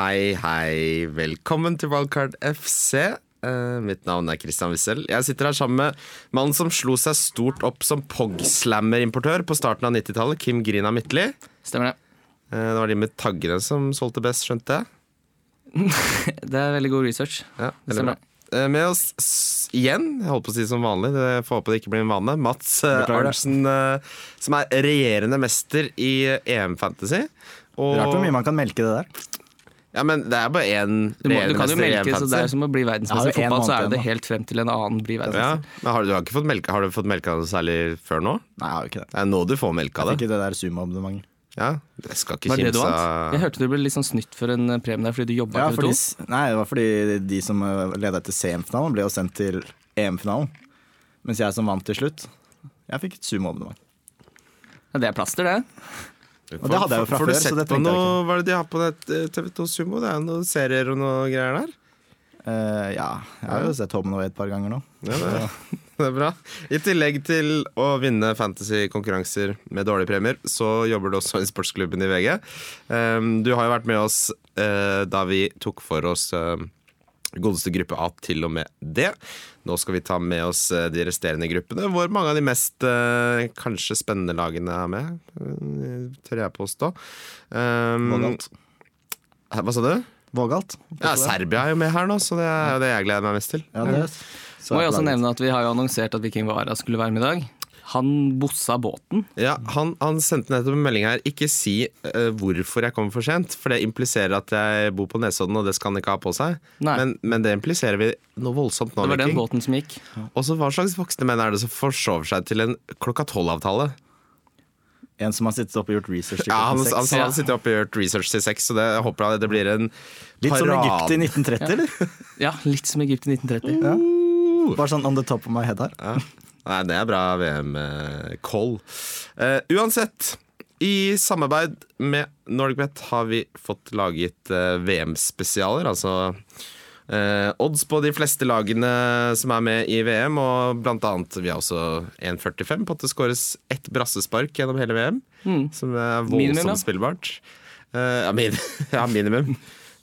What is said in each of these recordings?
Hei, hei. Velkommen til Wildcard FC. Uh, mitt navn er Christian Wissel. Jeg sitter her sammen med mannen som slo seg stort opp som Pogslammer-importør på starten av 90-tallet, Kim Grina Midtly. Stemmer det. Uh, det var de med taggene som solgte best, skjønte jeg. Det er veldig god research. Ja, Det veldig bra. stemmer. Eh, Med oss igjen, jeg holdt på å si som vanlig, det får håpe det ikke blir en vane, Mats eh, Arntzen, eh, som er regjerende mester i EM-fantasy. Rart hvor mye man kan melke det der. Ja, men det er bare én Du, må, du kan jo melke, så det er som å bli Jeg verdensmester i fotball, så er det helt frem til en annen blir Ja, men har du, du har, ikke fått melka, har du fått melka noe særlig før nå? Nei, jeg har ikke det. Det er nå du får melka Jeg det. fikk ikke det der Zoom-abonnementet. Ja, det skal ikke Var det kimse av Jeg hørte du ble litt sånn snytt for en eh, premie der fordi du jobba Ja, i TV 2. nei, det var fordi de som leda etter CM-finalen, ble jo sendt til EM-finalen. Mens jeg som vant til slutt, jeg fikk et Zoom-abonnement. Ja, det er plaster, det. Og det hadde jeg jo fra før, så det på trengte jeg ikke. Hva er det de har på eh, TV2 Sumo? Det er jo noen serier og noe greier der. Eh, ja, jeg har jo sett Home Away et par ganger nå. Ja, det, det er bra. I tillegg til å vinne fantasy-konkurranser med dårlige premier, så jobber du også i sportsklubben i VG. Um, du har jo vært med oss eh, da vi tok for oss eh, godeste gruppe A til og med D. Nå skal vi ta med oss eh, de resterende gruppene, hvor mange av de mest eh, kanskje spennende lagene er med. eh, tør jeg påstå. Um, Vågalt. hva sa du? Vågalt. Ja, Serbia er jo med her nå, så det er det jeg gleder meg mest til. Ja, det så Må jeg også nevne at Vi har jo annonsert at Viking Vara skulle være med i dag. Han bossa båten. Ja, han, han sendte nettopp en melding her. Ikke si uh, hvorfor jeg kommer for sent, for det impliserer at jeg bor på Nesodden, og det skal han ikke ha på seg. Men, men det impliserer vi noe voldsomt nå. Det var den båten som gikk. Og så hva slags voksne menn er det som forsover seg til en klokka tolv-avtale? En som har sittet oppe og gjort research til Ja, han, klokken han, han, han har sittet oppe og gjort research til seks, så det, jeg håper det blir en Litt som. Egypt i 1930, eller? Ja, litt som Egypt i 1930. Ja. Bare sånn on the top of my head her. Ja. Nei, det er bra VM-call. Uh, uansett, i samarbeid med NordicBet har vi fått laget uh, VM-spesialer. Altså uh, odds på de fleste lagene som er med i VM, og blant annet vi har også 1,45 på at det skåres ett brassespark gjennom hele VM. Som er Minimum, voldsomt ja. spillbart. Eh, ja, min, ja, minimum.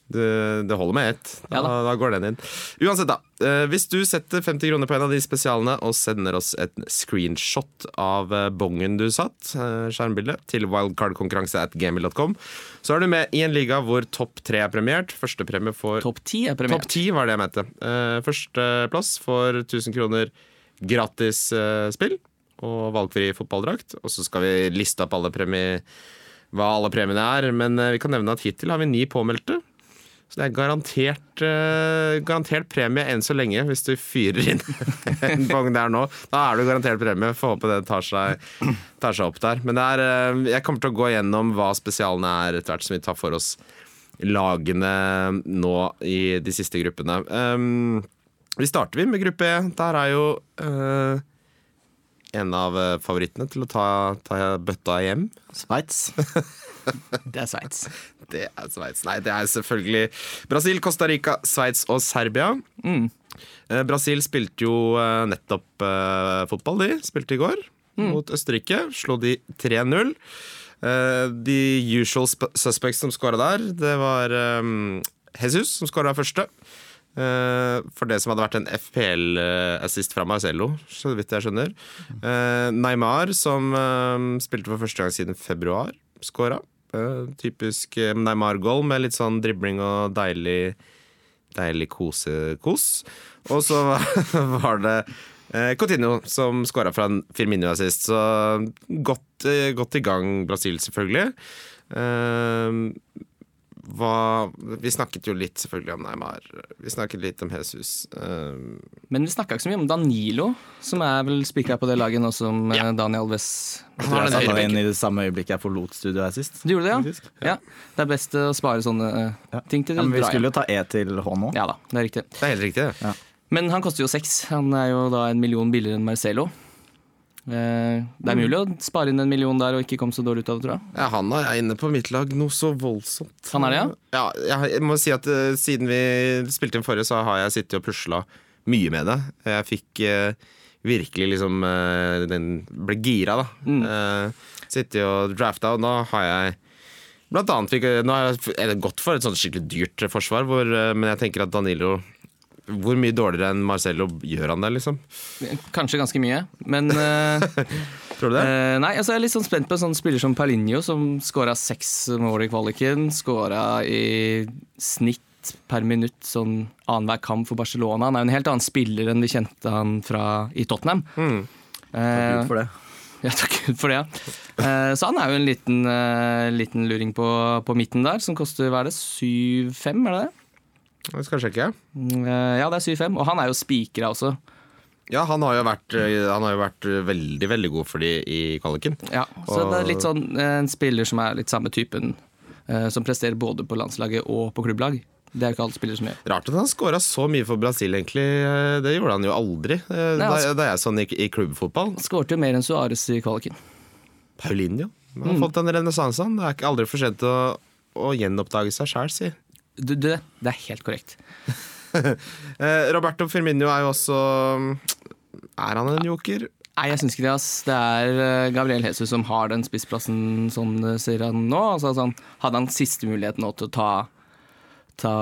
Det holder med ett. Da, Ja da. da går den inn. Uansett, da. eh, hvis du setter 50 kroner på en av de spesialene og sender oss et screenshot av eh, bongen du satt, eh, skjermbildet, til wildcardkonkurranse at gmail.com, så er du med i en liga hvor topp tre er premiert. Førstepremie får Topp ti er Topp premiert. ti var det jeg mente. Førsteplass får 1000 kroner gratis spill og valgfri fotballdrakt. Og så skal vi liste opp alle premie, hva alle premiene er, men vi kan nevne at hittil har vi ni påmeldte. Så det er garantert, uh, garantert premie enn så lenge, hvis du fyrer inn en bong der nå. Da er du garantert premie. Får håpe det tar seg, tar seg opp der. Men er, uh, jeg kommer til å gå gjennom hva spesialene er etter hvert som vi tar for oss lagene nå i de siste gruppene. Um, vi starter vi med gruppe E. Der er jo eh, en av eh, favorittene til å ta, ta bøtta hjem. Sveits. Det er Sveits. Det er Sveits. Nei, det er selvfølgelig Brasil, Costa Rica, Sveits og Serbia. Mm. Brasil spilte jo eh, nettopp uh, fotball, de. Spilte i går mot Østerrike. Slo de 3-0. Uh, de usual suspects som skåra der, det var um, Jesus som skåra første. Eh, for det som hadde vært en FPL-assist fra Marcello, så vidt jeg skjønner. Eh, Neymar, som eh, spilte for første gang siden februar. Eh, typisk Neymar-goal med litt sånn dribling og deilig Deilig kosekos. Og så var det Coutinho som skåra fra en Firmino-assist. Så godt, godt i gang, Brasil, selvfølgelig. Eh, hva, vi snakket jo litt selvfølgelig om Neymar. Vi snakket litt om Jesus. Eh, Men vi snakka ikke så mye om Danilo, som er vel spikra på det laget nå som ja. Daniel Alves. Han har Jeg satte satt inn i det samme øyeblikket jeg forlot studio her sist. Du gjorde det, ja? ja? Det er best å spare sånne uh, Ja. ting til Ja, men vi skulle jo ta E til H nå. Ja da, det er riktig. Det er helt riktig. det. Men han koster jo seks. Han er jo da en million billigere enn Marcelo. Eh, det er mulig å spare inn en million der og ikke komme så dårlig ut av det, tror jeg. Ja, han er inne på mitt lag noe så voldsomt. Han er det, ja? ja jeg må si at uh, siden vi spilte inn forrige, så har jeg sittet og pusla mye med det. Jeg fikk uh, virkelig liksom uh, Den ble gira, da. Mm. Eh, Sittet og drafta, og nå har jeg Blant annet fikk Nå har jeg er gått for et sånt skikkelig dyrt forsvar, hvor, men jeg tenker at Danilo Hvor mye dårligere enn Marcello gjør han det, liksom? Kanskje ganske mye, men eh, Tror du det? eh, Nei, altså jeg er litt sånn spent på en sånn spiller som Perlinho, som skåra seks mål i kvaliken. Skåra i snitt per minutt sånn annenhver kamp for Barcelona. Han er jo en helt annen spiller enn vi kjente han fra i Tottenham. Mm. Takk Gud for det. Ja, takk Gud for det. ja. Eh, Så han er jo en liten, eh, liten luring på, på midten der, som koster hva er det, 7-5, er det det? Jeg skal sjekke. Mm, eh, Ja, det er 7-5. Og han er jo spikra også. Ja, han har jo vært, eh, han har jo vært veldig, veldig god for de i kvaliken. Ja, så Og- det er litt sånn eh, en spiller som er litt samme typen, eh, som presterer både på landslaget og på klubblag. Det er jo ikke alle spillere som gjør. Rart at han skåra så mye for Brasil, egentlig. Eh, Det gjorde han jo aldri eh, Nei, altså- da jeg så han i, i klubbfotball. Skårte jo mer enn Suárez i kvaliken. Paulinho. Han har fått en renessanse, han. Det er ikke aldri for sent å, å gjenoppdage seg sjæl, si. Du, det, det er helt korrekt. Eh, Roberto Firmino er jo også Er han en joker? Nei, jeg syns ikke det. ass. Det er eh, Gabriel Jesus som har den spissplassen, sånn sier ser han nå. Altså, sånn, hadde han siste mulighet nå til å ta, ta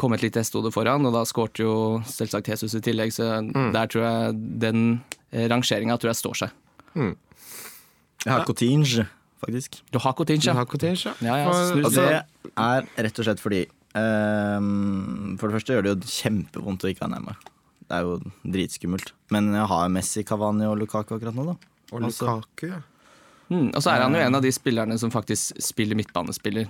komme et lite hestehode foran, og da skårte jo selvsagt Jesus i tillegg, så der tror jeg den eh, rangeringa tror jeg står seg. Jeg har Cotinge, faktisk. Du har Cotinge, Ja. ja. Coutinho, Ja, ja, altså, det er rett og slett fordi ehm, For det første gjør det jo kjempevondt å ikke ha Neymar. Det er jo dritskummelt. Men jeg har Messi, Cavani og Lukaku akkurat nå, da. og Altså- Lukaku, ja. Mm, og så er han jo en av de spillerne som faktisk spiller midtbanespiller.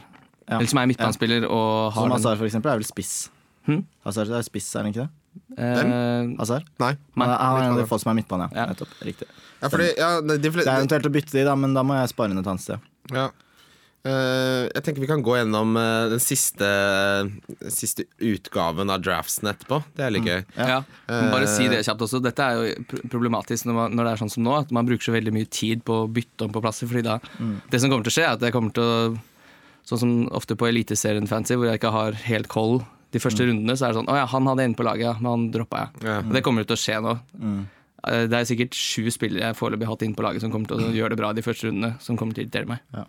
Ja. Eller som er midtbanespiller og har Som Azar for eksempel, er vel spiss. Hmm? Hazard er spiss, er han ikke det? eh, Hazard? Nei. Han er, han er en av de folk som er midtbane, ja. Ja. Nettopp. Riktig. Ja, fordi, ja, de Det er eventuelt å bytte de, da, men da må jeg spare inn et annet sted. ja. Eh, jeg tenker vi kan gå gjennom eh, den siste, siste utgaven av draftsen etterpå. Det er litt gøy. Ja. Bare si det kjapt også. Dette er jo problematisk når, man, når det er sånn som nå, at man bruker så veldig mye tid på å bytte om på plasser. Fordi da, Det som kommer til å skje, er at jeg kommer til å Sånn som ofte på Eliteserien Fancy, hvor jeg ikke har helt koll de første rundene, så er det sånn Å ja, han hadde en på laget, ja, men han droppa jeg. Ja. Det kommer til å skje nå. Eh, Det er sikkert sju spillere jeg foreløpig har hatt inn på laget som kommer til å gjøre det bra de første rundene, som kommer til å irritere meg. Ja.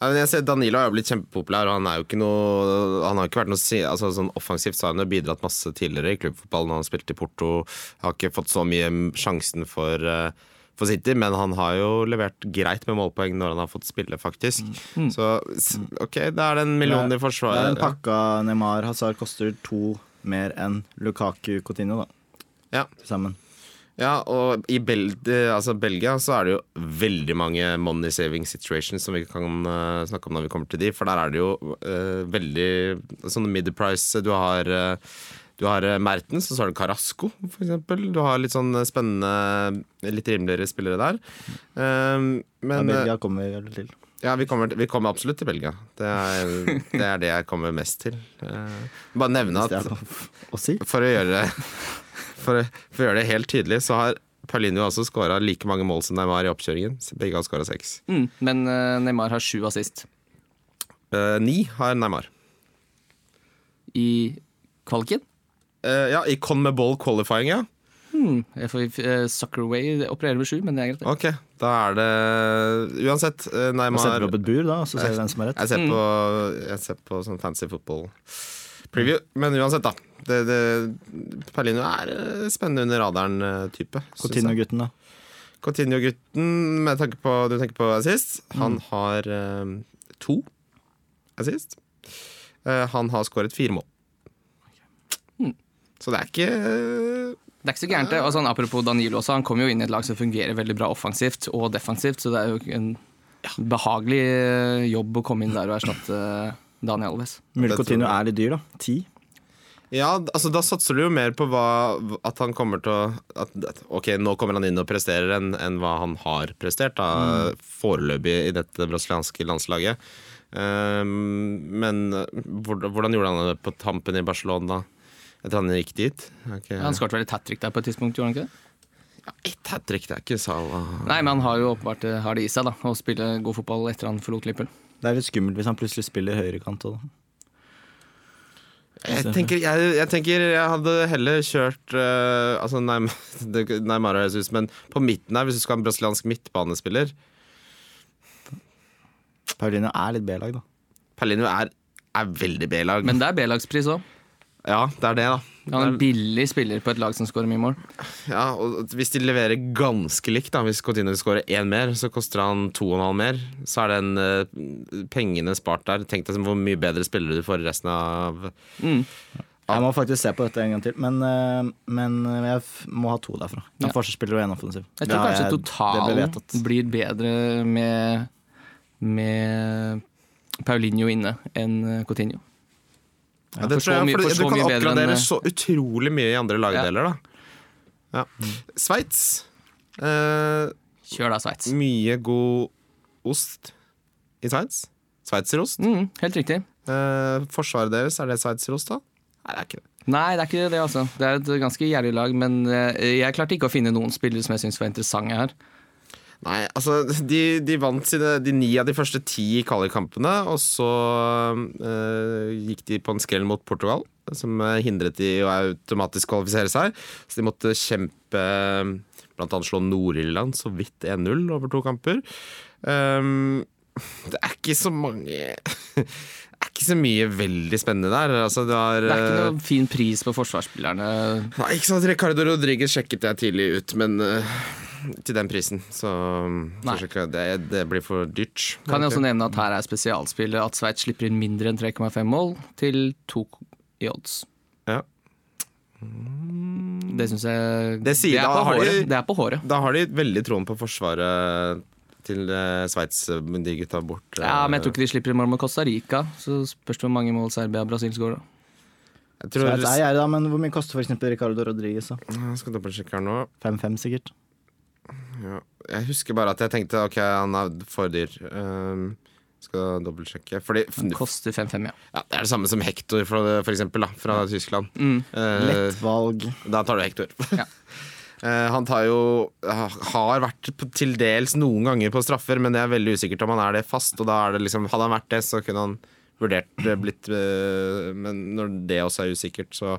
Ja, jeg ser Danilo har jo blitt kjempepopulær, og han er jo ikke noe Han har ikke vært noe altså, sånn Offensivt så har han jo bidratt masse tidligere i klubbfotballen, han spilte i Porto. Har ikke fått så mye sjansen for, eh, for City, men han har jo levert greit med målpoeng når han har fått spille, faktisk. Så OK, da er det en million i Det er forsvaret. en pakka Neymar Hazard koster to mer enn Lukaku Coutinho, da. Ja. Sammen. Ja, og i Bel altså Belgia så er det jo veldig mange money saving situations som vi kan uh, snakke om når vi kommer til de, for der er det jo uh, veldig sånne mid-price Du har uh, du har Mertens, og så har du Carasco, eksempel. Du har litt sånn spennende, litt rimeligere spillere der. Um, men ja, Belgia kommer vi til. ja, vi kommer, vi kommer absolutt til Belgia. Det er, det er det jeg kommer mest til. Uh, bare nevne at si. for å gjøre For for å gjøre det helt tydelig, så har Paulinho også skåra like mange mål som Neymar i oppkjøringen. Begge har skåra seks. Mm, men eh, Neymar har sju assist Uh, ni har Neymar. i kvaliken. Uh, ja, i Conmebol qualifying, ja. Hmm, jeg får, Suckerway opererer med sju, men det er greit. Ok, da er det Uansett, Neymar setter vi opp et bur, da, så ser vi hvem som har rett. Jeg ser på, jeg ser på sånn fancy football preview. Men uansett, da. Det, det, Perlino er eh, spennende under radaren-type. Coutinho-gutten, da. Coutinho-gutten, med tanke på du tenker på assist, han har eh, to assist. Uh, han har skåret fire mål. Så det er ikke Det er ikke så gærent, det. Og sånn, apropos Danilo også, han kommer jo inn i et lag som fungerer veldig bra offensivt og defensivt, så det er jo en behagelig eh, jobb å komme inn der og erstatte Daniel Alves. Jeg. er litt dyr, da. Ti. Ja, altså da satser du jo mer på hva, at han kommer til å at, Ok, nå kommer han inn og presterer enn en hva han har prestert, da, foreløpig i dette brasilianske landslaget. Um, men hvordan, hvordan gjorde han det på tampen i Barcelona? Etter han gikk dit? Okay. Han skåret vel et hat trick der på et tidspunkt, gjorde han ikke det? Ja, Ett hat trick, det er ikke Salah. Nei, men han har jo åpenbart eh, har det i seg da, å spille god fotball etter han forlot Liverpool. Det er litt skummelt hvis han plutselig spiller høyrekant òg, da. Jeg tenker jeg, jeg tenker jeg hadde heller kjørt uh, Altså Neymar og Jesus, men på midten her, hvis du skal ha en brasiliansk midtbanespiller Paulinho er litt B-lag, da. Paulinho er, er veldig B-lag. Men det er B-lagspris òg. Ja, det er det, da. Han er en billig spiller på et lag som skårer mye mål. Ja, og Hvis de leverer ganske likt, da hvis Coutinho skårer én mer, så koster han to og en halv mer. Så er den uh, pengene spart der. Tenk deg hvor mye bedre spillere du får resten av Jeg må faktisk se på dette en gang til, men, eh, men jeg må ha to derfra. En Ja. forsvarsspiller og en offensiv. Jeg tror kanskje totalen blir, blir bedre med, med Paulinho inne enn Coutinho. Ja, det tror jeg, for Du kan oppgradere enn- oppgradere så utrolig mye i andre lagdeler, da. Ja. Sveits. Eh, Kjør da, Sveits. mye god ost i Sveits. Sveitserost. Mm, helt riktig. Eh, forsvaret deres, er det sveitserost, da? Nei, det er ikke det. Nei, det er ikke det, altså. Det er et ganske gjerrig lag, men eh, jeg klarte ikke å finne noen spillere som jeg syns var interessante her. Nei, altså De, de vant sine de ni av de første ti kvalikkampene, og så øh, gikk de på en skrell mot Portugal, som eh, hindret de å automatisk kvalifisere seg. Så de måtte kjempe Blant annet slå Nord-Irland så vidt 1-0 over to kamper. Um, det er ikke så mange Det er ikke så mye veldig spennende der. Altså, det, er, Det er ikke noen fin pris på forsvarsspillerne. Nei, ikke sant, Ricardo Rodriguez sjekket jeg tidlig ut, men eh, til den prisen, så ikke det, det blir for dyrt. Kan jeg også nevne at her er spesialspillet at Sveits slipper inn mindre enn 3,5 mål til 2 i odds. Ja. Det syns jeg Det sier- er da på har de- håret. Det er på håret. Da har de veldig troen på forsvaret til uh, Sveits, eh, de gutta bort. eh, Ja, men jeg tror ikke de slipper inn mål med Costa Rica. Så spørs det hvor mange mål Serbia og Brasil skårer. tror, vet jeg, da, men hvor mye koster f.eks. Ricardo Rodriguez? da? jeg skal dobbeltsjekke her nå. 5-5 sikkert. Ja. Jeg husker bare at jeg tenkte ok, han er for dyr. Um, skal dobbeltsjekke. Fordi Den koster 5-5, ja. ja, Det er det samme som Hector, for, for eksempel, da, fra Tyskland. Mm. Eh, Lett valg. Da tar du Hector. Ja. Uh, han tar jo Har vært til dels noen ganger på straffer, men det er veldig usikkert om han er det fast. Og da er det liksom Hadde han vært det, så kunne han vurdert det blitt uh, Men når det også er usikkert, så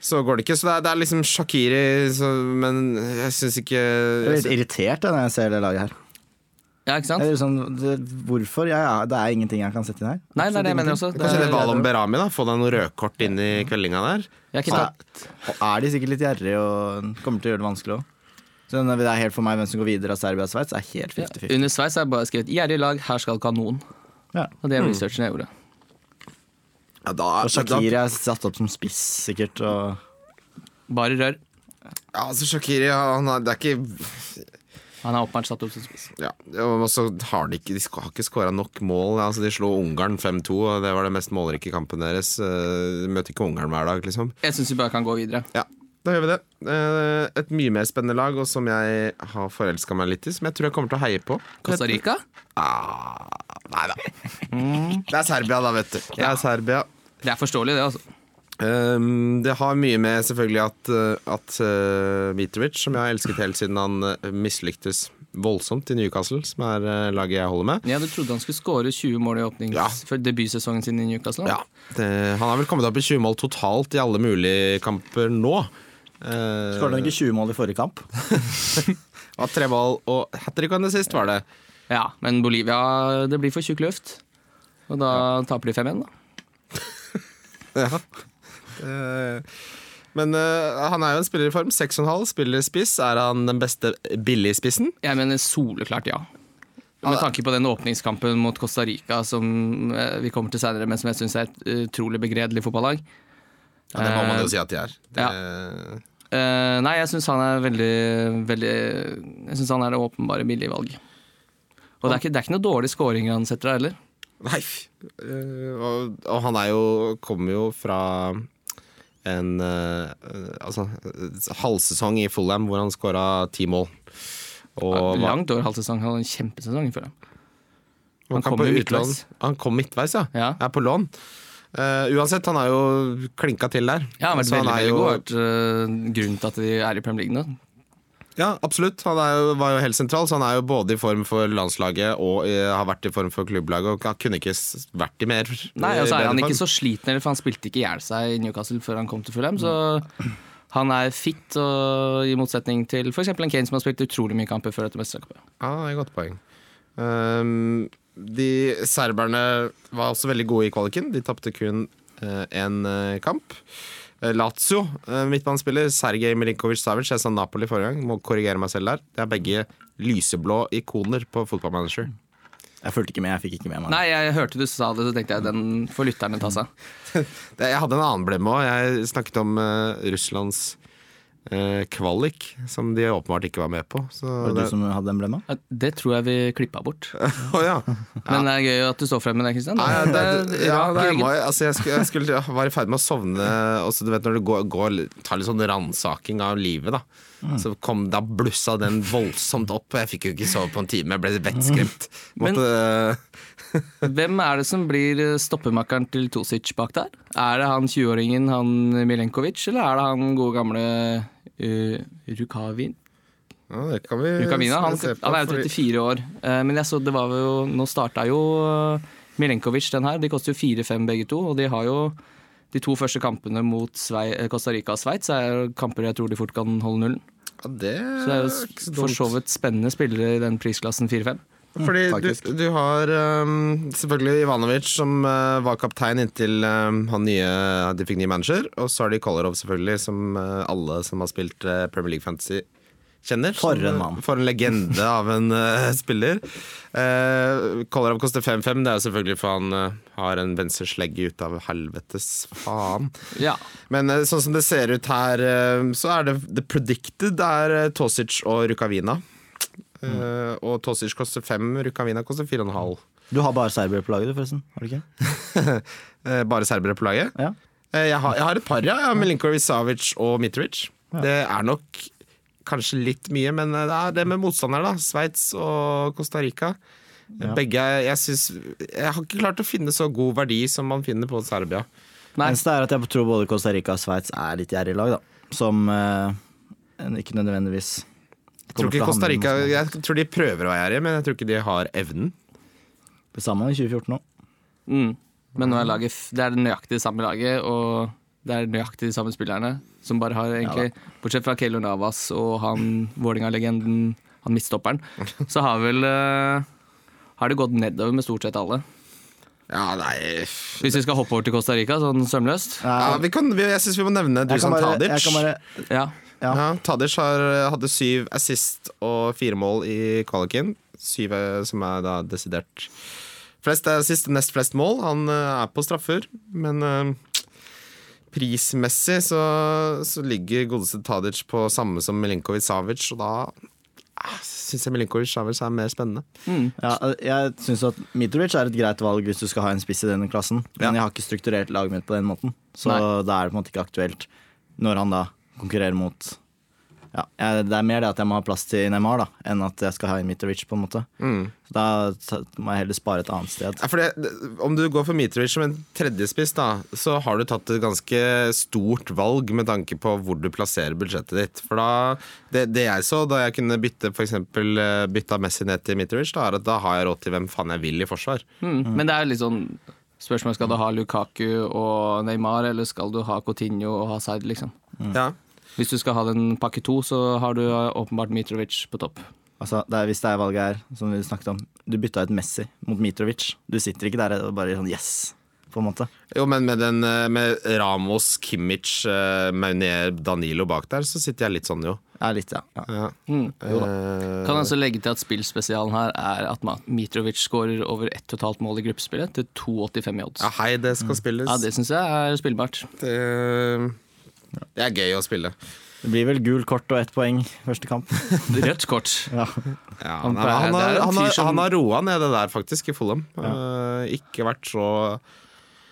så går det ikke. Så det er, det er liksom Shakiri, så, men jeg syns ikke Jeg blir litt irritert da, når jeg ser det laget her. Ja, ikke sant? Jeg er sånn, det, hvorfor? Ja, ja, det er ingenting jeg kan sette inn her. Nei, det er det jeg mener også. Det Kanskje det er, Valom Berami, da? Få deg noen rødkort inn i kveldinga der. jeg har ikke tatt Og er de sikkert litt gjerrige og kommer til å gjøre det vanskelig òg. Så det er helt for meg hvem som går videre av Serbia og Sveits, er helt 50-50. Under Sveits har jeg bare skrevet 'gjerrig lag, her skal kanon'. Ja. Og det er researchen jeg gjorde. Ja, da, Og Shakiri er satt opp som spiss, sikkert. Og Bare rør. Ja, altså Shakiri, han er, det er ikke Han er åpenbart satt opp som spiss. Ja, og så har de ikke De har ikke skåra nok mål. Altså, de slo Ungarn 5-2, og det var det mest målrike kampen deres. Eh, De møter ikke Ungarn hver dag, liksom. Jeg syns vi bare kan gå videre. Ja, da gjør vi det. Eh, Et mye mer spennende lag, og som jeg har forelska meg litt i, som jeg tror jeg kommer til å heie på. Costa Rica? Ah, nei da. Det er Serbia, da, vet du. Det er Serbia. Det er forståelig, det, altså. Um, det har mye med selvfølgelig at, uh, at uh, Mitrovic, som jeg har elsket helt siden han uh, mislyktes voldsomt i Newcastle, som er uh, laget jeg holder med. Ja, Du trodde han skulle skåre 20 mål i åpnings... Ja. for debutsesongen sin i Newcastle. Ja, det, Han har vel kommet opp i 20 mål totalt i alle mulige kamper nå. Uh, Skåret han ikke 20 mål i forrige kamp? var tre mål og hat trick han det sist, var det. Ja, men Bolivia, det blir for tjukk luft. Og da taper de 5-1, da. Ja. Uh, men uh, han er jo en spiller i form. 6,5, spiller spiss. Er han den beste billigspissen? Jeg mener soleklart ja. Med tanke på den åpningskampen mot Costa Rica som vi kommer til senere, men som jeg syns er et utrolig begredelig fotballag. Ja, det må man jo si at de er. Det, Eh, nei, jeg syns han er veldig, veldig Jeg syns han er det åpenbare billige valg. Og det er, ikke, det er ikke noe dårlige scoring han setter der heller. Nei. Uh, og, og han er jo Kommer jo fra en uh, altså, halvsesong i Fulham hvor han skåra ti mål. Og ja, Langt over halvsesong. Han hadde en kjempesesong for dem. han, han kom midtveis. Han kom midtveis, ja. Ja. Er på lån. Eh, uansett, han er jo klinka til der. Ja, han har vært veldig, veldig jo- god. Vært uh, grunnen til at de er i Premier League nå. Ja, absolutt. Han jo, var jo helt sentral, så han er jo både i form for landslaget og uh, har vært i form for klubblaget. Og han kunne ikke vært i mer Nei, og så er han ikke så sliten, heller, for han spilte ikke i hjel seg i Newcastle før han kom til Fulham. Så han er fit, og i motsetning til f.eks. en Kane som har spilt utrolig mye kamper før dette mesterskapet. Ja, det er et godt poeng. Um, de serberne var også veldig gode i kvaliken. De tapte kun én kamp. Eh, Lazio, eh, midtbanespiller. Sergej Milinkovic-Savic. Jeg sa Napoli forrige gang. Må korrigere meg selv der. Det er begge lyseblå ikoner på fotballmanager. Jeg fulgte ikke med. jeg fikk ikke med meg Nei, jeg hørte du sa det, så tenkte jeg den får lytterne ta seg. Jeg hadde en annen blemme òg. Jeg snakket om uh, Russlands eh, kvalik, som de åpenbart ikke var med på. Så Var det du som hadde emblemet? Ja, Det tror jeg vi klippa bort. oh, ja. Men det er gøy at du står frem med det, Kristian. Nei, ja, det, Det ja, jeg, må, altså, jeg, skulle, jeg skulle, jeg var i ferd med å sovne, og så du vet når du går, går tar litt sånn ransaking av livet, da. Så kom da blussa den voldsomt opp, og jeg fikk jo ikke sove på en time. Jeg ble vettskremt. Men- Måtte, Hvem er det som blir stoppemakkeren til Tosic bak der? Er det han 20-åringen, han Milenkovic, eller er det han gode gamle uh, Rukavin? ja, det kan vi Rukavina? Han, se på. han er jo fordi- 34 år. uh, men jeg så det var jo Nå starta jo Milenkovic den her. De koster jo 4-5 begge to, og de har jo de to første kampene mot Svei, eh, Costa Rica og Sveits er kamper jeg tror de fort kan holde nullen. Ja, det er Så det er jo for så vidt spennende spillere i den prisklassen 4-5. Fordi du, du har um, selvfølgelig Ivanovic, som uh, var kaptein inntil um, han nye, de fikk ny manager. Og så har de Kolarov, selvfølgelig, som uh, alle som har spilt uh, Premier League Fantasy kjenner. For en mann. For en legende av en spiller. Kolarov koster 5-5. Det er jo selvfølgelig for han har en venstreslegge ut av helvetes faen. Ja. Men sånn som det ser ut her, så er det The Predicted er Tosic og Rukavina. Uh, og Tosic koster fem, Rukavina koster fire og en halv. Du har bare serbere på laget, du, forresten? Har du ikke? Uh, bare serbere på laget. Ja. Uh, jeg, har, jeg har et par, ja. Jeg har Milinkovic Savic og Mitrovic. Det er nok kanskje litt mye, men det er det med motstandere, da. Sveits og Costa Rica. Ja. Begge jeg, synes, jeg har ikke klart å finne så god verdi som man finner på Serbia. Nei, Eneste er at jeg tror både Costa Rica og Sveits er litt gjerrige lag, da. Som eh, ikke nødvendigvis Jeg tror, ikke Costa Rica, jeg tror de prøver å være gjerrige, men jeg tror ikke de har evnen. Det samme i 2014 òg. Mm. Men nå er laget, det er det nøyaktig det samme laget, og det er nøyaktig de samme spillerne. Som bare har egentlig, Bortsett fra Keylor Navas og han Vålerenga-legenden, han midtstopperen, så har vel eh, Har det gått nedover med stort sett alle. Ja, nei Hvis vi skal hoppe over til Costa Rica, sånn sømløst. ja, vi kan, vi, Jeg syns vi må nevne Dusan Tadic. jeg kan bare Ja. Ja. Ja, Tadic har, hadde syv assist og fire mål i kvaliken. Syv eh, som er da desidert flest assist, nest flest mål. Han eh, er på straffer, men eh, prismessig så, så ligger godeste Tadic på samme som Milinkovic Savic, og da syns jeg Milinkovic Savic er mer spennende. Ja, jeg syns at Mitrovic er et greit valg hvis du skal ha en spiss i denne klassen. Men Ja. jeg har ikke strukturert laget mitt på den måten, så Nei. da er det på en måte ikke aktuelt når han da konkurrerer mot ja, jeg, Det er mer det at jeg må ha plass til Neymar da enn at jeg skal ha en Mitrovic. på en måte Så Da må jeg heller spare et annet sted. Ja, for det, om du går for Mitrovic som en tredjespiss, da, så har du tatt et ganske stort valg med tanke på hvor du plasserer budsjettet ditt. For da, det, det jeg så da jeg kunne bytte for eksempel, eh, bytta Messi ned til Mitrovic, da, er at da har jeg råd til hvem faen jeg vil i forsvar. Mm. Men det er litt sånn Spørsmålet skal du ha Lukaku og Neymar, eller skal du ha Coutinho og Hazard, liksom. Ja. Hvis du skal ha den pakke to, så har du eh, åpenbart Mitrovic på topp. Altså, det er, hvis det er valget her, som vi snakket om Du bytta ut Messi mot Mitrovic. Du sitter ikke der og bare sånn yes, på en måte. Jo, men med, den, eh, med Ramos, Kimmich, eh, Maunier, Danilo bak der, så sitter jeg litt sånn, jo. Ja, litt, ja. ja. Ja. Mm. Eh, Kan altså legge til at spillspesialen her er at Mitrovic skårer over 1,5 mål i gruppespillet til 2,85 i odds. ja, hei, det skal spilles. Ja, det syns jeg er spillbart. det, det er gøy å spille. Det blir vel gul kort og ett poeng første kamp. Rødt kort. Ja. Ja, Han er, han, har, han, har, han har roa ned det der, faktisk, i Follum. Ja. Uh, ikke vært så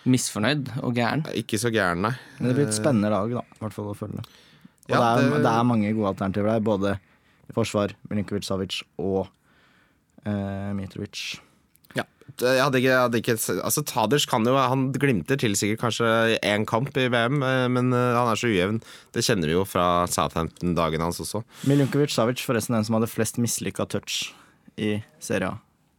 Misfornøyd og gæren. Ikke så gæren, nei. Men det blir et spennende lag, da. I hvert fall å følge. Og Ja, det, er, det- det er mange gode alternativer der. Både i forsvar, Milinkovic Savic og uh, Mitrovic. Ja. Jeg hadde ikke, jeg hadde ikke Altså, Taders kan jo Han glimter til sikkert kanskje én kamp i VM, eh, men eh, han er så ujevn. Det kjenner vi jo fra Southampton-dagen hans også. Miljunkovic Savic forresten den som hadde flest mislykka touch i Serie A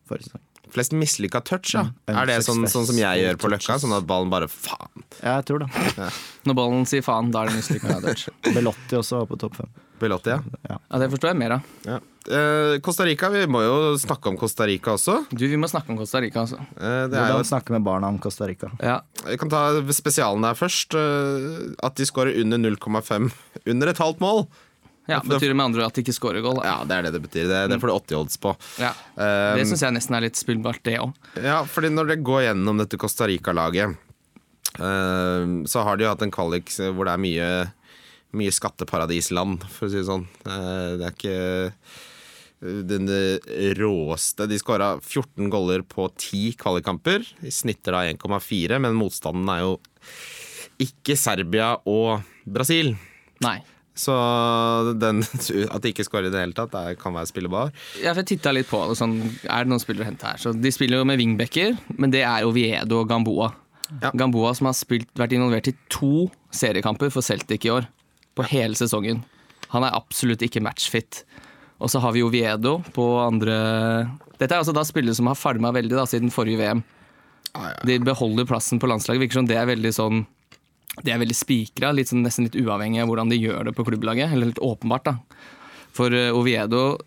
forrige sesong. Flest mislykka touch, ja. Mm. Er det sånn, sånn som jeg gjør på Løkka? Sånn at ballen bare faen Ja, Jeg tror det. Når ballen sier faen, da er det mislykka. touch. Belotti også var på topp fem. Belotti, ja. det forstår jeg mer av. ja. Eh, Costa Rica, vi må jo snakke om Costa Rica også. Du, vi må snakke om Costa Rica, også. Eh, det er jo snakke med barna om Costa Rica. Ja. Jeg kan ta spesialen der først. eh, At de skårer under 0,5 under et halvt mål. ja Betyr det med andre at de ikke scorer goal? Da. Ja, det er det det betyr. Det, det får du 80 odds på. Ja. Um, Det syns jeg nesten er litt spillbart, det òg. Ja, fordi når det går gjennom dette Costa Rica-laget, eh, så har de jo hatt en kvalik hvor det er mye, mye skatteparadisland, for å si det sånn. Eh, det er ikke den råeste De skåra 14 goller på 10 kvalikkamper. Snitter da 1,4, men motstanden er jo ikke Serbia og Brasil. Nei. Så den, at de ikke skårer i det hele tatt, det kan være spillebar. Ja, for jeg titta litt på det. Sånn, er det noen spillere å hente her? Så de spiller jo med wingbacker, men det er Oviedo og Gamboa. Ja. Gamboa som har spilt, vært involvert i to seriekamper for Celtic i år. På hele sesongen. Han er absolutt ikke matchfit. Og så har vi Oviedo på andre Dette er altså da spillere som har farma veldig da, siden forrige VM. De beholder plassen på landslaget. Virker som det er veldig sånn De er veldig spikra, sånn, nesten litt uavhengig av hvordan de gjør det på klubblaget. Eller litt åpenbart, da. For eh, Oviedo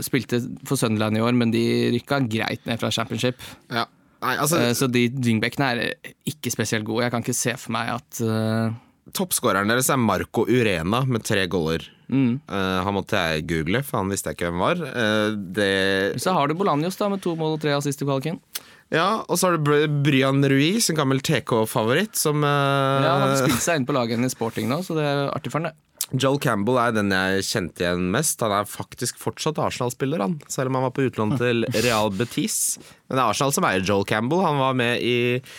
spilte for Sunderland i år, men de rykka greit ned fra championship. Ja. Nei, altså, Eh, Så de wingbackene er ikke spesielt gode. Jeg kan ikke se for meg at uh... Toppskåreren deres er Marco Urena med tre goller. Mm. Uh, han måtte jeg google, for han visste jeg ikke hvem var. Uh, det, Så har du Bolanjos da, med to mål og tre assist i kvaliken. ja, og så har du Bryan Ruiz, en gammel TK-favoritt, som uh... Ja, han har spilt seg inn på laget i Sporting nå, så det er artig for han det. Joel Campbell er den jeg kjente igjen mest. Han er faktisk fortsatt Arsenal-spiller, han. Selv om han var på utlån til Real Betis. Men det er Arsenal som eier Joel Campbell. Han var med i eh,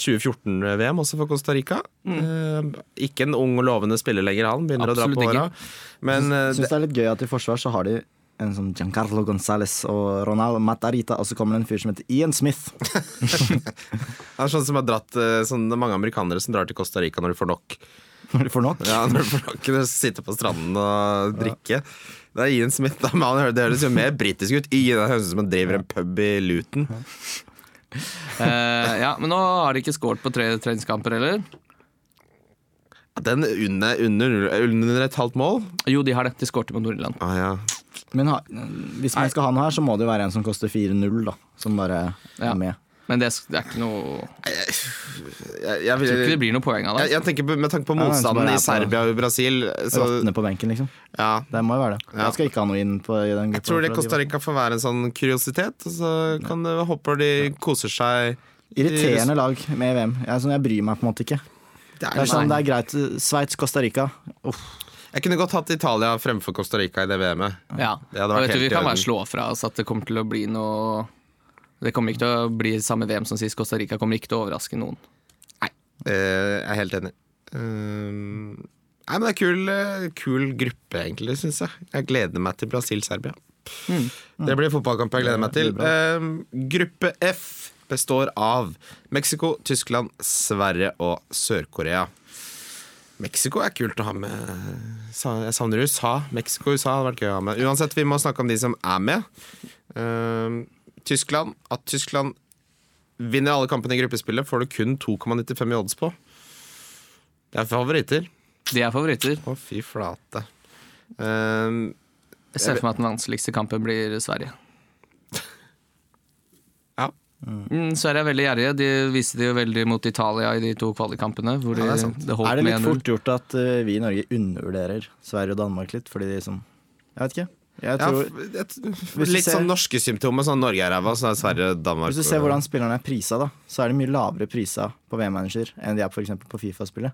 2014-VM også for Costa Rica. Eh, ikke en ung og lovende spiller lenger, han. Begynner å dra på åra. Men eh, Syns det er litt gøy at i forsvar så har de en sånn Giancarlo Gonzales og Ronald Matarita, og så kommer det en fyr som heter Ian Smith. Det er sånn som har dratt eh, sånn, det er mange amerikanere som drar til Costa Rica når de får nok. Når de får nok. Ja, når de får nok de Sitte på stranden og drikke. Det er Ian Smith. Da, men han det høres jo mer britisk ut. Ian høres ut som han driver en pub i Luton. Eh, ja, Men nå har de ikke scoret på tre treningskamper heller. Den under, under, under et halvt mål? Jo, de har det. De skårte på Nord-Irland. Ah, ja. Men ha, hvis man skal ha noe her, så må det jo være en som koster 4-0, da. Som bare Ja. er med. Men det, det er ikke noe jeg, jeg, Jeg tror ikke det blir noe poeng av jeg, det. jeg tenker på, Med tanke på motstanden i er Serbia og Brasil så, Råtne på benken, liksom. ja. Det må jo være det. Ja. Jeg skal ikke ha noe inn på i den Jeg tror det Costa Rica får være en sånn kuriositet. Og så kan jeg håper de koser seg. Irriterende lag med VM. Jeg, sånn, jeg bryr meg på en måte ikke. Det Det er, er sånn, det er greit. Sveits, Costa Rica. Uff. jeg kunne godt hatt Italia fremfor Costa Rica i det VM-et. Ja. Det hadde vært vet du, vi kan bare slå fra oss at det kommer til å bli noe Det kommer ikke til å bli samme VM som sist. Costa Rica kommer ikke til å overraske noen. Nei, Jeg er helt enig. Um, nei, men det er kul, eh, kul gruppe, egentlig, syns jeg. Jeg gleder meg til Brasil-Serbia. Det blir fotballkamp jeg gleder meg til. Gruppe F består av Mexico, Tyskland, Sverige og Sør-Korea. Mexico er kult å ha med. Jeg savner USA. Mexico USA hadde vært gøy å ha med. Uansett, vi må snakke om de som er med. Tyskland. At Tyskland vinner alle kampene i gruppespillet, får du kun 2,95 i odds på. Det er favoritter. De er favoritter. Å, fy flate. Um, Jeg ser for meg at den vanskeligste kampen blir Sverige. ja. Mm, Sverige er veldig gjerrige. De viste det jo veldig mot Italia i de to kvalikkampene. Hvor Ja, det er sant. det holdt Er det litt fort gjort at eh, vi i Norge undervurderer Sverige og Danmark litt? Fordi de som Jeg vet ikke. Jeg ja tror, f- et, litt ser- sånn norske symptomer. Sånn Norge er ræva, så er Sverige Danmark hvis du ser hvordan spillerne er prisa, da, så er de mye lavere prisa på VM-manager enn de er for på Fifa-spillet.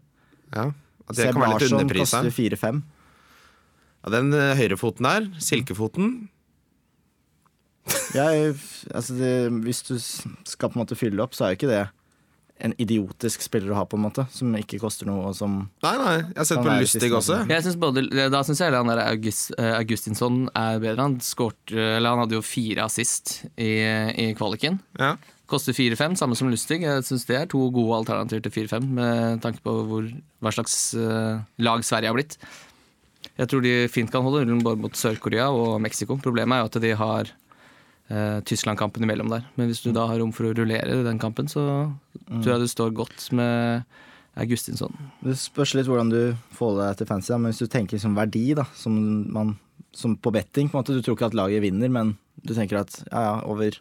ja, det kan være litt Larsson underprisa. koster 4-5. Ja, den eh, høyrefoten der, silkefoten Jeg, altså det, hvis du skal på en måte fylle opp, så er jo ikke det en idiotisk spiller å ha, på en måte, som ikke koster noe, og som Nei, nei, jeg har sett på Lystig også. Jeg synes både, da syns jeg han der August, eh, Augustinsson er bedre. Han, skort, eller han hadde jo fire assist i, i kvaliken. Ja. Koster 4-5, samme som Lustig. Jeg syns det er to gode alternativer til 4-5, med tanke på hvor, hva slags eh, lag Sverige har blitt. Jeg tror de fint kan holde nullen både mot Sør-Korea og Mexico. Problemet er jo at de har Tyskland-kampen imellom der. Men hvis du da har rom for å rullere den kampen, så tror jeg du står godt med Augustinsson. Det spørs litt hvordan du får deg til fancy, men hvis du tenker liksom verdi, da, som, man, som på betting på en måte, Du tror ikke at laget vinner, men du tenker at ja, ja, over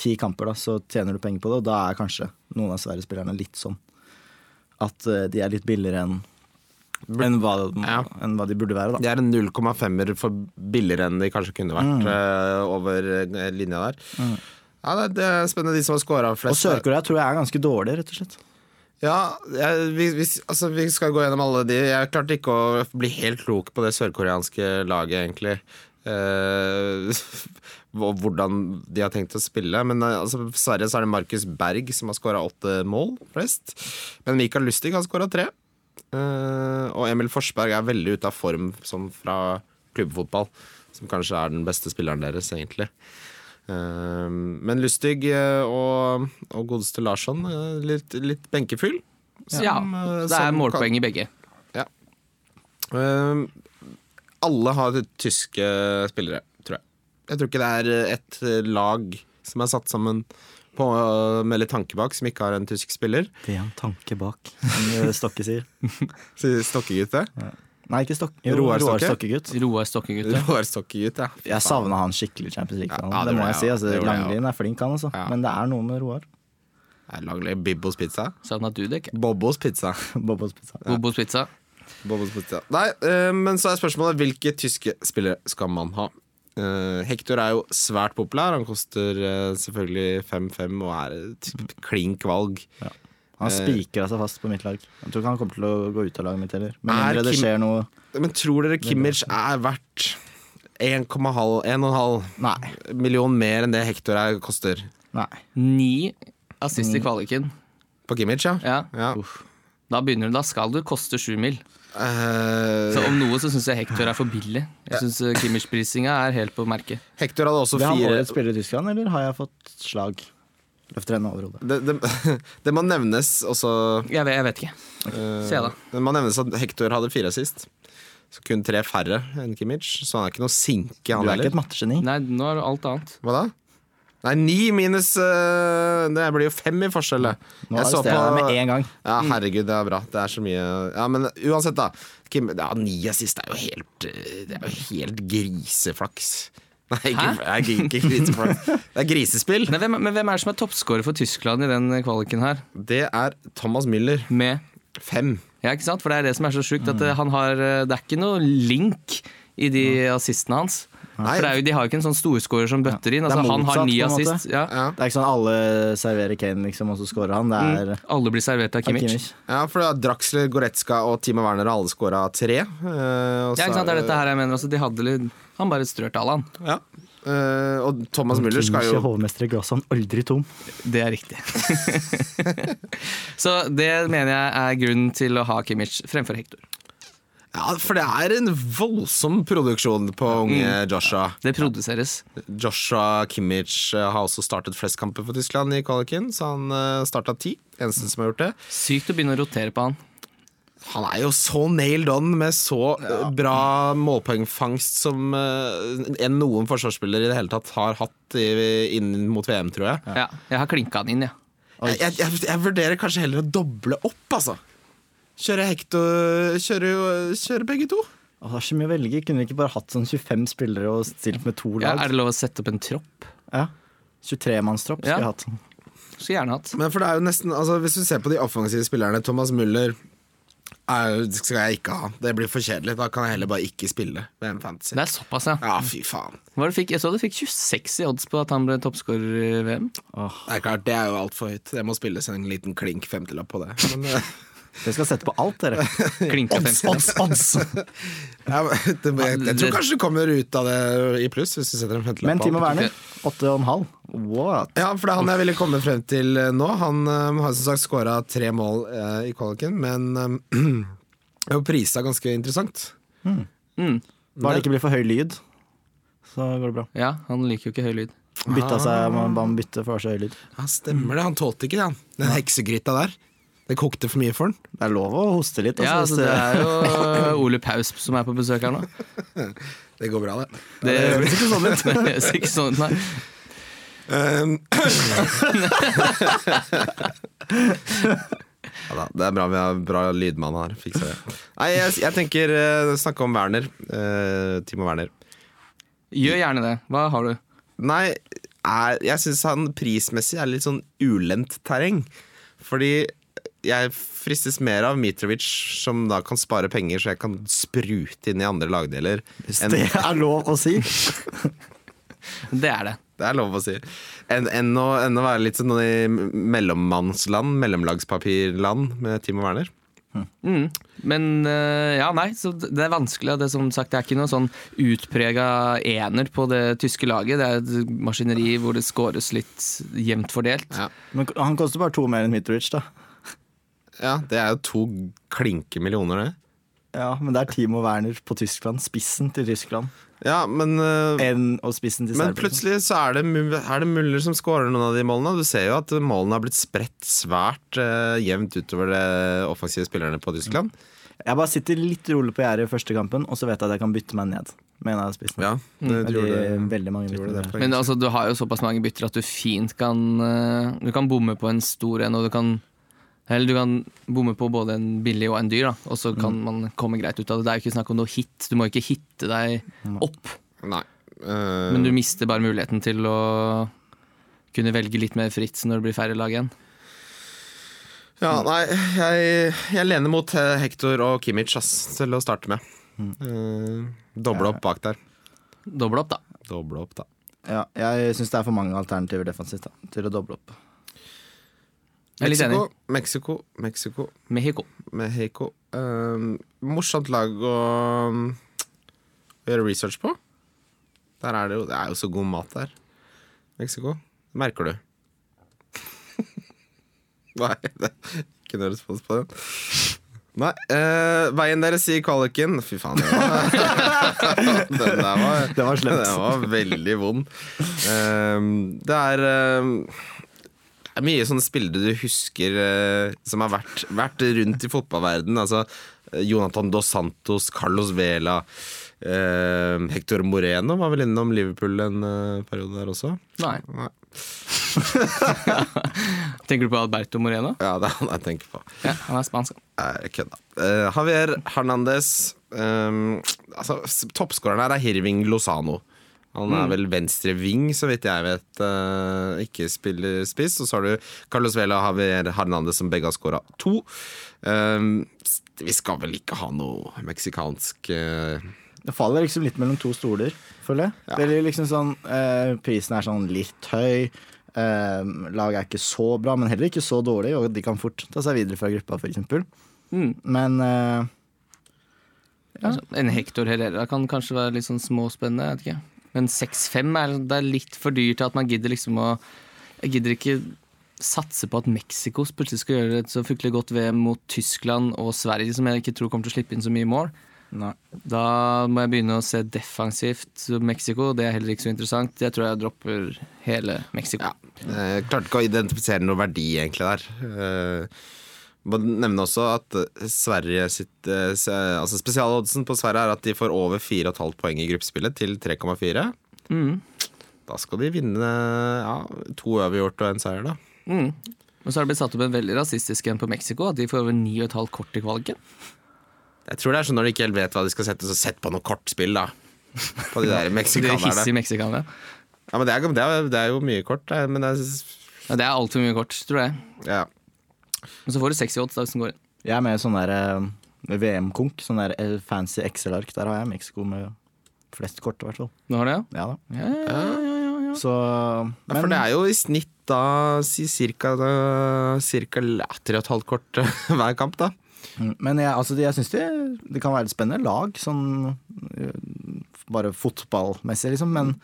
ti kamper da, så tjener du penger på det, og da er kanskje noen av Sverige-spillerne litt sånn at eh, de er litt billigere enn enn hva, Ja. enn hva de burde være. da. De er en 0,5-er for billigere enn de kanskje kunne vært eh, over eh, linja der. Ja, det, det er spennende, de som har scora Og flest. Sør-Korea tror jeg er ganske dårlig, rett og slett. Ja, jeg, vi, vi, altså, vi skal gå gjennom alle de. Jeg klarte ikke å bli helt klok på det sørkoreanske laget, egentlig. Uh, hvordan de har tenkt å spille. Men altså, Sverige så er det Markus Berg som har skåra åtte mål, flest. Men Mikael Lustig har skåra tre. Eh, og Emil Forsberg er veldig ute av form som fra klubbfotball. Som kanskje er den beste spilleren deres, egentlig. Eh, men Lustig eh, og, og godeste Larsson, litt, litt benkefyll. Ja, Som, eh, det er målpoeng i begge. Eh, alle har tyske spillere, tror jeg. Jeg tror ikke det er et eh, lag som er satt sammen på, eh, med litt tanke bak, som ikke har en tysk spiller. Det er en tanke bak, som Stokke sier. Sier Stokkegutt det? Nei, ikke Stok Jo, Roar Roar, Stokkegutt. Roar Stokkegutt. Roar Stokkegutt, ja. Jeg savna han skikkelig i Champions League. Ja, ja, det det må jeg, jeg si. Altså. Det Langlien er flink, han altså. Ja. Men det er noe med Roar. Litt Bibbos pizza. Savna ikke? Bobbos pizza. Bobbos pizza. Bobbos pizza. Bobbos pizza. Nei, eh, men så er spørsmålet hvilke tyske spillere skal man ha? Eh, Hector er jo svært populær. Han koster eh, selvfølgelig 5-5 og er et klink valg. Han Eh. spikra seg fast på mitt lag. Jeg tror ikke han kommer til å gå ut av laget mitt heller. Men, Er det Kim- skjer noe Men tror dere Kimmich er verdt 1,5 million mer enn det Hector er, koster? Nei. Ni assist i kvaliken. På Kimmich, ja? Ja. ja. Da begynner du, da skal du koste sju mil. Eh, Så om noe så syns jeg Hector er for billig. Jeg syns Kimmich-prisinga er helt på merket. Hector hadde også fire Vil han årets spiller i Tyskland, eller har jeg fått slag? Løfter henne over hodet. det, det, det må nevnes også Jeg vet, jeg vet ikke. Okay. Se da. Det må nevnes at Hector hadde fire sist. Så kun tre færre enn Kimmich. Så han er ikke noe sinke, Du er heller. ikke et mattegeni. Nei, nå er det alt annet. Hva da? Nei, ni minus eh, Det blir jo fem i forskjell. det. Nå Jeg så jeg på- med en gang. Ja, herregud, det er bra. Det er så mye Ja, men uansett, da. Kim, ja, ni assist er jo helt eh, Det er jo helt griseflaks. Nei, ikke, Hæ? ikke, ikke griseflaks. Det er grisespill. Nei, hvem, men hvem er det som er toppskårer for Tyskland i den kvaliken her? Det er Thomas Müller. Med Fem. Ja, ikke sant? For det er det som er så sjukt. At han har eh, Det er ikke noe link i de assistene hans. Nei. For det er jo, De har jo ikke en sånn storskårer som bøtter inn. Altså, Altså, han har motsatt, ni assist. Ja. Ja. Det er ikke sånn alle serverer Kane, liksom, og så scorer han. Det er mm. Alle blir servert av Kimmich. Kimmich. ja, for da Draxler, Goretzka og Timo Werner har alle scora tre. Uh, Ja, ikke sant? Det er dette her jeg mener. Altså, de hadde litt Han bare strørte Allan alle, han. Ja. Uh, og Thomas Müller skal jo hovmester i glasset, han aldri tom. Det er riktig. så det mener jeg er grunnen til å ha Kimmich fremfor Hector. Ja, for det er en voldsom produksjon på unge Joshua. Det produseres. Joshua Kimmich eh, har også startet flest kamper for Tyskland i kvaliken, så han uh, starta ti. Eneste som har gjort det. Sykt å begynne å rotere på han. Han er jo så nailed on med så ja. bra målpoengfangst som eh, enn noen forsvarsspiller i det hele tatt har hatt inn mot VM, tror jeg. Ja, jeg har klinka han inn, ja. Jeg, jeg, jeg, jeg vurderer kanskje heller å doble opp, altså. Kjøre Hector Kjøre, kjøre begge to. Åh, det er så mye å velge. Kunne vi ikke bare hatt sånn 25 spillere og stilt med to Ja, lag? er det lov å sette opp en tropp? Ja. 23-mannstropp skulle Ja. vi hatt. Skulle gjerne hatt. Men for det er jo nesten altså Hvis du ser på de offensive spillerne, Thomas Müller er, skal jeg ikke ha. Det blir for kjedelig. Da kan jeg heller bare ikke spille VM Fantasy. Det er såpass, ja. Ja, fy faen. Hva var det du fikk? Jeg så du fikk 26 i odds på at han ble toppskårer i VM. Det er klart, det er jo altfor høyt. Det må spilles en liten klink femtilapp på det. Men, eh, Dere skal sette på alt, dere. Klinka Odds, odds, odds! ja, jeg, jeg tror kanskje du kommer ut av det i pluss hvis du setter en Men Timo. Werner, 8,5. What? Ja, for det er han jeg ville komme frem til eh, nå. Han um, har som sagt skåra tre mål uh, i kvaliken, men um, jo prisa ganske interessant. Mm. Bare det ikke blir for høy lyd, så går det bra. Ja, han liker jo ikke høy lyd. Bytta Ah. seg, man ba bytte for å ha så høy lyd. Ja, stemmer det. Han tålte ikke det, han. Den heksegryta der. Det kokte for mye for han. Det er lov å hoste litt. Ja, Altså, altså, det er jo Ole Paus som er på besøk her nå. Det går bra, det. Det høres ikke sånn ut. Det høres ikke sånn ut, nei. Um, ja, da, det er bra vi har bra lydmann her. Fikser det. Nei, jeg, jeg tenker uh, snakke om Werner. Uh, Timo Werner. Gjør gjerne det. Hva har du? Nei, er, jeg syns han prismessig er litt sånn ulendt terreng. Fordi jeg fristes mer av Mitrovic, som da kan spare penger, så jeg kan sprute inn i andre lagdeler. Hvis enn- det er lov å si. Det er det. Det er lov å si. Enn en å, en å være litt sånn i mellommannsland, mellomlagspapirland med Timo Werner. Mm. Men eh, ja, nei, så det er vanskelig. Det, som sagt, det er ikke noe sånn utprega ener på det tyske laget. Det er et maskineri hvor det scores litt jevnt fordelt. Ja. Men han koster bare to mer enn Mitrovic, da. Ja, det er jo to klinke millioner, det. Ja, Men det er Timo Werner på Tyskland. Spissen til Tyskland. Ja, men en, og spissen til Men plutselig så er det, er det Muller som skårer noen av de målene. Du ser jo at målene har blitt spredt svært uh, jevnt utover de offensive spillerne på Tyskland. Jeg bare sitter litt rolig på gjerdet i første kampen, og så vet jeg at jeg kan bytte meg ned med en av spissene. Ja, det, du Veldig, gjorde, mange du det bytter. Men altså, du har jo såpass mange bytter at du fint kan eh, Du kan bomme på en stor en, og du kan eller du kan bomme på både en billig og en dyr, da, og så kan man komme greit ut av det. Det er jo ikke snakk om noe hit. Du må ikke hitte deg opp, Nei. Uh... men du mister bare muligheten til å kunne velge litt mer fritt når det blir færre lag igjen. Ja, nei, jeg, jeg lener mot eh, Hector og Kimmich ass, til å starte med. Uh, doble opp bak der. Doble opp, da. Doble opp, da. Ja, jeg syns det er for mange alternativer defensivt da, til å doble opp. Jeg er litt Mexico, enig. Mexico, Mexico, Mexico. Mexico. Um, morsomt lag å um, gjøre research på. Der er det jo Det er jo så god mat der. Mexico. Det merker du. Nei, det er ikke noe respons på den. Nei. Uh, veien deres i kvaliken Fy faen, det var Den der var Det var slemt. Den var veldig vond. Um, det er eh, det er mye sånne spillere du husker eh, som har vært, vært rundt i fotballverden Altså eh, Jonathan Dos Santos, Carlos Vela, eh, Hector Moreno var vel innom Liverpool en eh, periode der også. Nei. Nei. Tenker du på Alberto Moreno? Ja, det er han jeg tenker på. Ja, han er spansk. Nei, kødda. Eh, Javier Hernandez um, altså, Toppskåreren her er Hirving Lozano. Han er vel venstre ving, så vidt jeg vet. Uh, ikke spiller spiss. Og så har du Carlos Vela og Javier Hernandez, som begge har skåra to. Uh, vi skal vel ikke ha noe meksikansk uh... Det faller liksom litt mellom to stoler, føler jeg. Ja. Det er liksom sånn, eh, Prisen er sånn litt høy. Laget er ikke så bra, men heller ikke så dårlig, og de kan fort ta seg videre fra gruppa, f.eks. Mm. Men eh, Altså, En Hector Herrera kan kanskje være litt sånn småspennende. Jeg vet ikke. Men 6-5 er, er litt for dyrt til at man gidder liksom å Jeg gidder ikke satse på at Mexico plutselig skal gjøre et så fryktelig godt VM mot Tyskland og Sverige, som jeg ikke tror kommer til å slippe inn så mye mål. nei. Da må jeg begynne å se defensivt Mexico. Det er heller ikke så interessant. Jeg tror jeg dropper hele Mexico. Ja. Jeg klarte ikke å identifisere noe verdi egentlig der. Eh, må nevne også at eh, Sverige sitt eh, Altså Spesialoddsen på Sverige er at de får over 4,5 poeng i gruppespillet til 3,4. Mm. Da skal de vinne ja, to overgjort og en seier, da. Mm. Og så har det blitt satt opp en veldig rasistisk en på Mexico, at de får over 9,5 kort i kvaliken. Jeg tror det er sånn når de ikke helt vet hva de skal sette, så sett på noe kortspill, da. På de der De meksikanerne. Ja, men det er, det, er, det er jo mye kort, men det er Ja, det er altfor mye kort, tror jeg. ja. Men så får du 60 odds da, hvis den går inn. Jeg er med sånn der eh, VM-konk, sånn der eh, fancy Excel-ark. Der har jeg Mexico med flest kort, i hvert fall. Du har det, ja? Ja da. Ja, ja, ja, ja, ja. Så Ja, for det er jo i snitt da si cirka, cirka tre og et halvt kort hver kamp, da. Mm, Men jeg, altså, det- jeg syns det, det kan være et spennende lag, sånn bare fotballmessig, liksom. Men,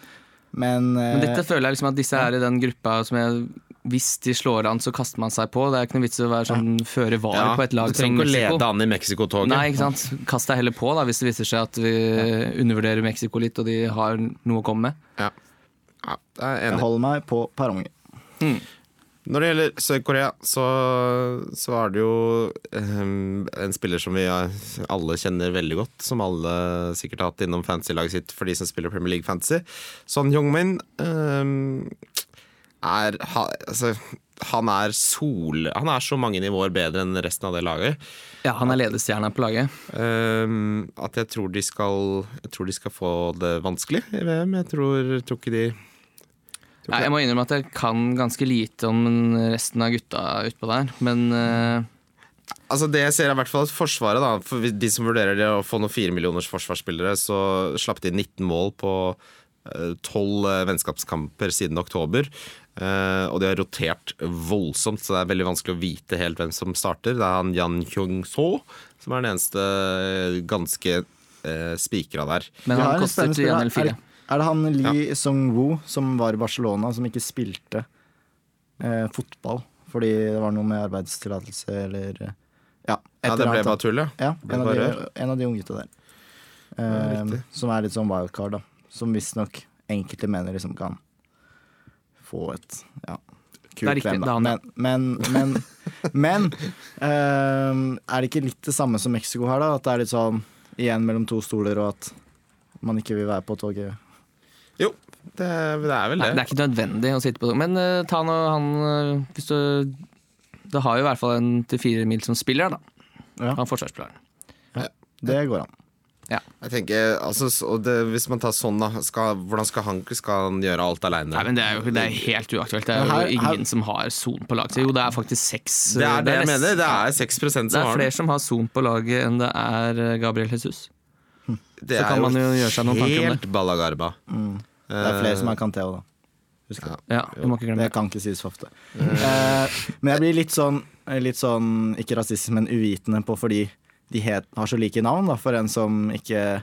men, Men eh, dette føler jeg liksom at disse er i den gruppa som jeg Hvis de slår an, så kaster man seg på. Det er ikke noe vits i å være sånn føre var Ja, på et lag du trenger ikke å lede an i Mexico-toget. Nei, ikke sant. Kast deg heller på da, hvis det viser seg at vi undervurderer Mexico litt, og de har noe å komme med. Ja. Ja, jeg er jeg holder meg på perrongen. Når det gjelder Sør-Korea, så, så er det jo ehm, en spiller som vi alle kjenner veldig godt, som alle sikkert har hatt innom fantasy-laget sitt for de som spiller Premier League Fantasy. Son Young-min ehm, er altså, Han er sol... Han er så mange nivåer bedre enn resten av det laget. Ja, han er ledestjerna på laget. Um, at jeg tror de skal Jeg tror de skal få det vanskelig i VM. Jeg tror, tror ikke de tror Ja, jeg må innrømme at jeg kan ganske lite om resten av gutta utpå der, men uh... Altså Det jeg ser er i hvert fall at Forsvaret, da For de som vurderer det å få noen firemillioners forsvarsspillere, så slapp de 19 mål på tolv 12 eh, vennskapskamper siden oktober. Eh, og de har rotert voldsomt, så det er veldig vanskelig å vite helt hvem som starter. Det er han Jan Kyung-so som er den eneste eh, ganske uh, spikra der. Men han koster kostet spennende spiller. 1,04. Er, er det han Lee Song-woo som var i Barcelona, som ikke spilte uh, fotball fordi det var noe med arbeidstillatelse eller Ja, Ja, det ble bare tull, ja. Ja, en av, de, en av de unge gutta der. Ja, Eh, som er litt sånn wildcard, da. Som visstnok enkelte mener liksom kan få et ja, kult riktig, VM, er da. Men, men, men, men eh, er det ikke litt det samme som Mexico her, da? At det er litt sånn igjen mellom to stoler, og at man ikke vil være på toget? Jo, det, det er vel Nei, det. det er ikke nødvendig å sitte på toget. Men uh, ta nå han uh, Hvis du Det har jo i hvert fall en til fire mil som spiller, da. Ja, Han forsvarsspilleren. det går an. Jeg tenker, altså, så- det, Hvis man tar sånn, da skal, hvordan skal han, skal han gjøre alt aleine? Det er jo det er helt uaktuelt. Det er her- jo ingen her- som har son på laget. Jo, det er faktisk seks. Det er det jeg mener. Det er 6 som Det er har flere som har son på laget enn det er eh, Gabriel Jesus. Det så kan man jo gjøre seg noen tanker om det. Helt ballagarba. Det er flere som er Canteo, da. Husk det. Ja, må ikke glemme Det det. kan ikke sies for ofte. Eh, men jeg blir litt sånn, litt sånn ikke rasistisk, men uvitende på fordi de het, har så like navn, da, for en som ikke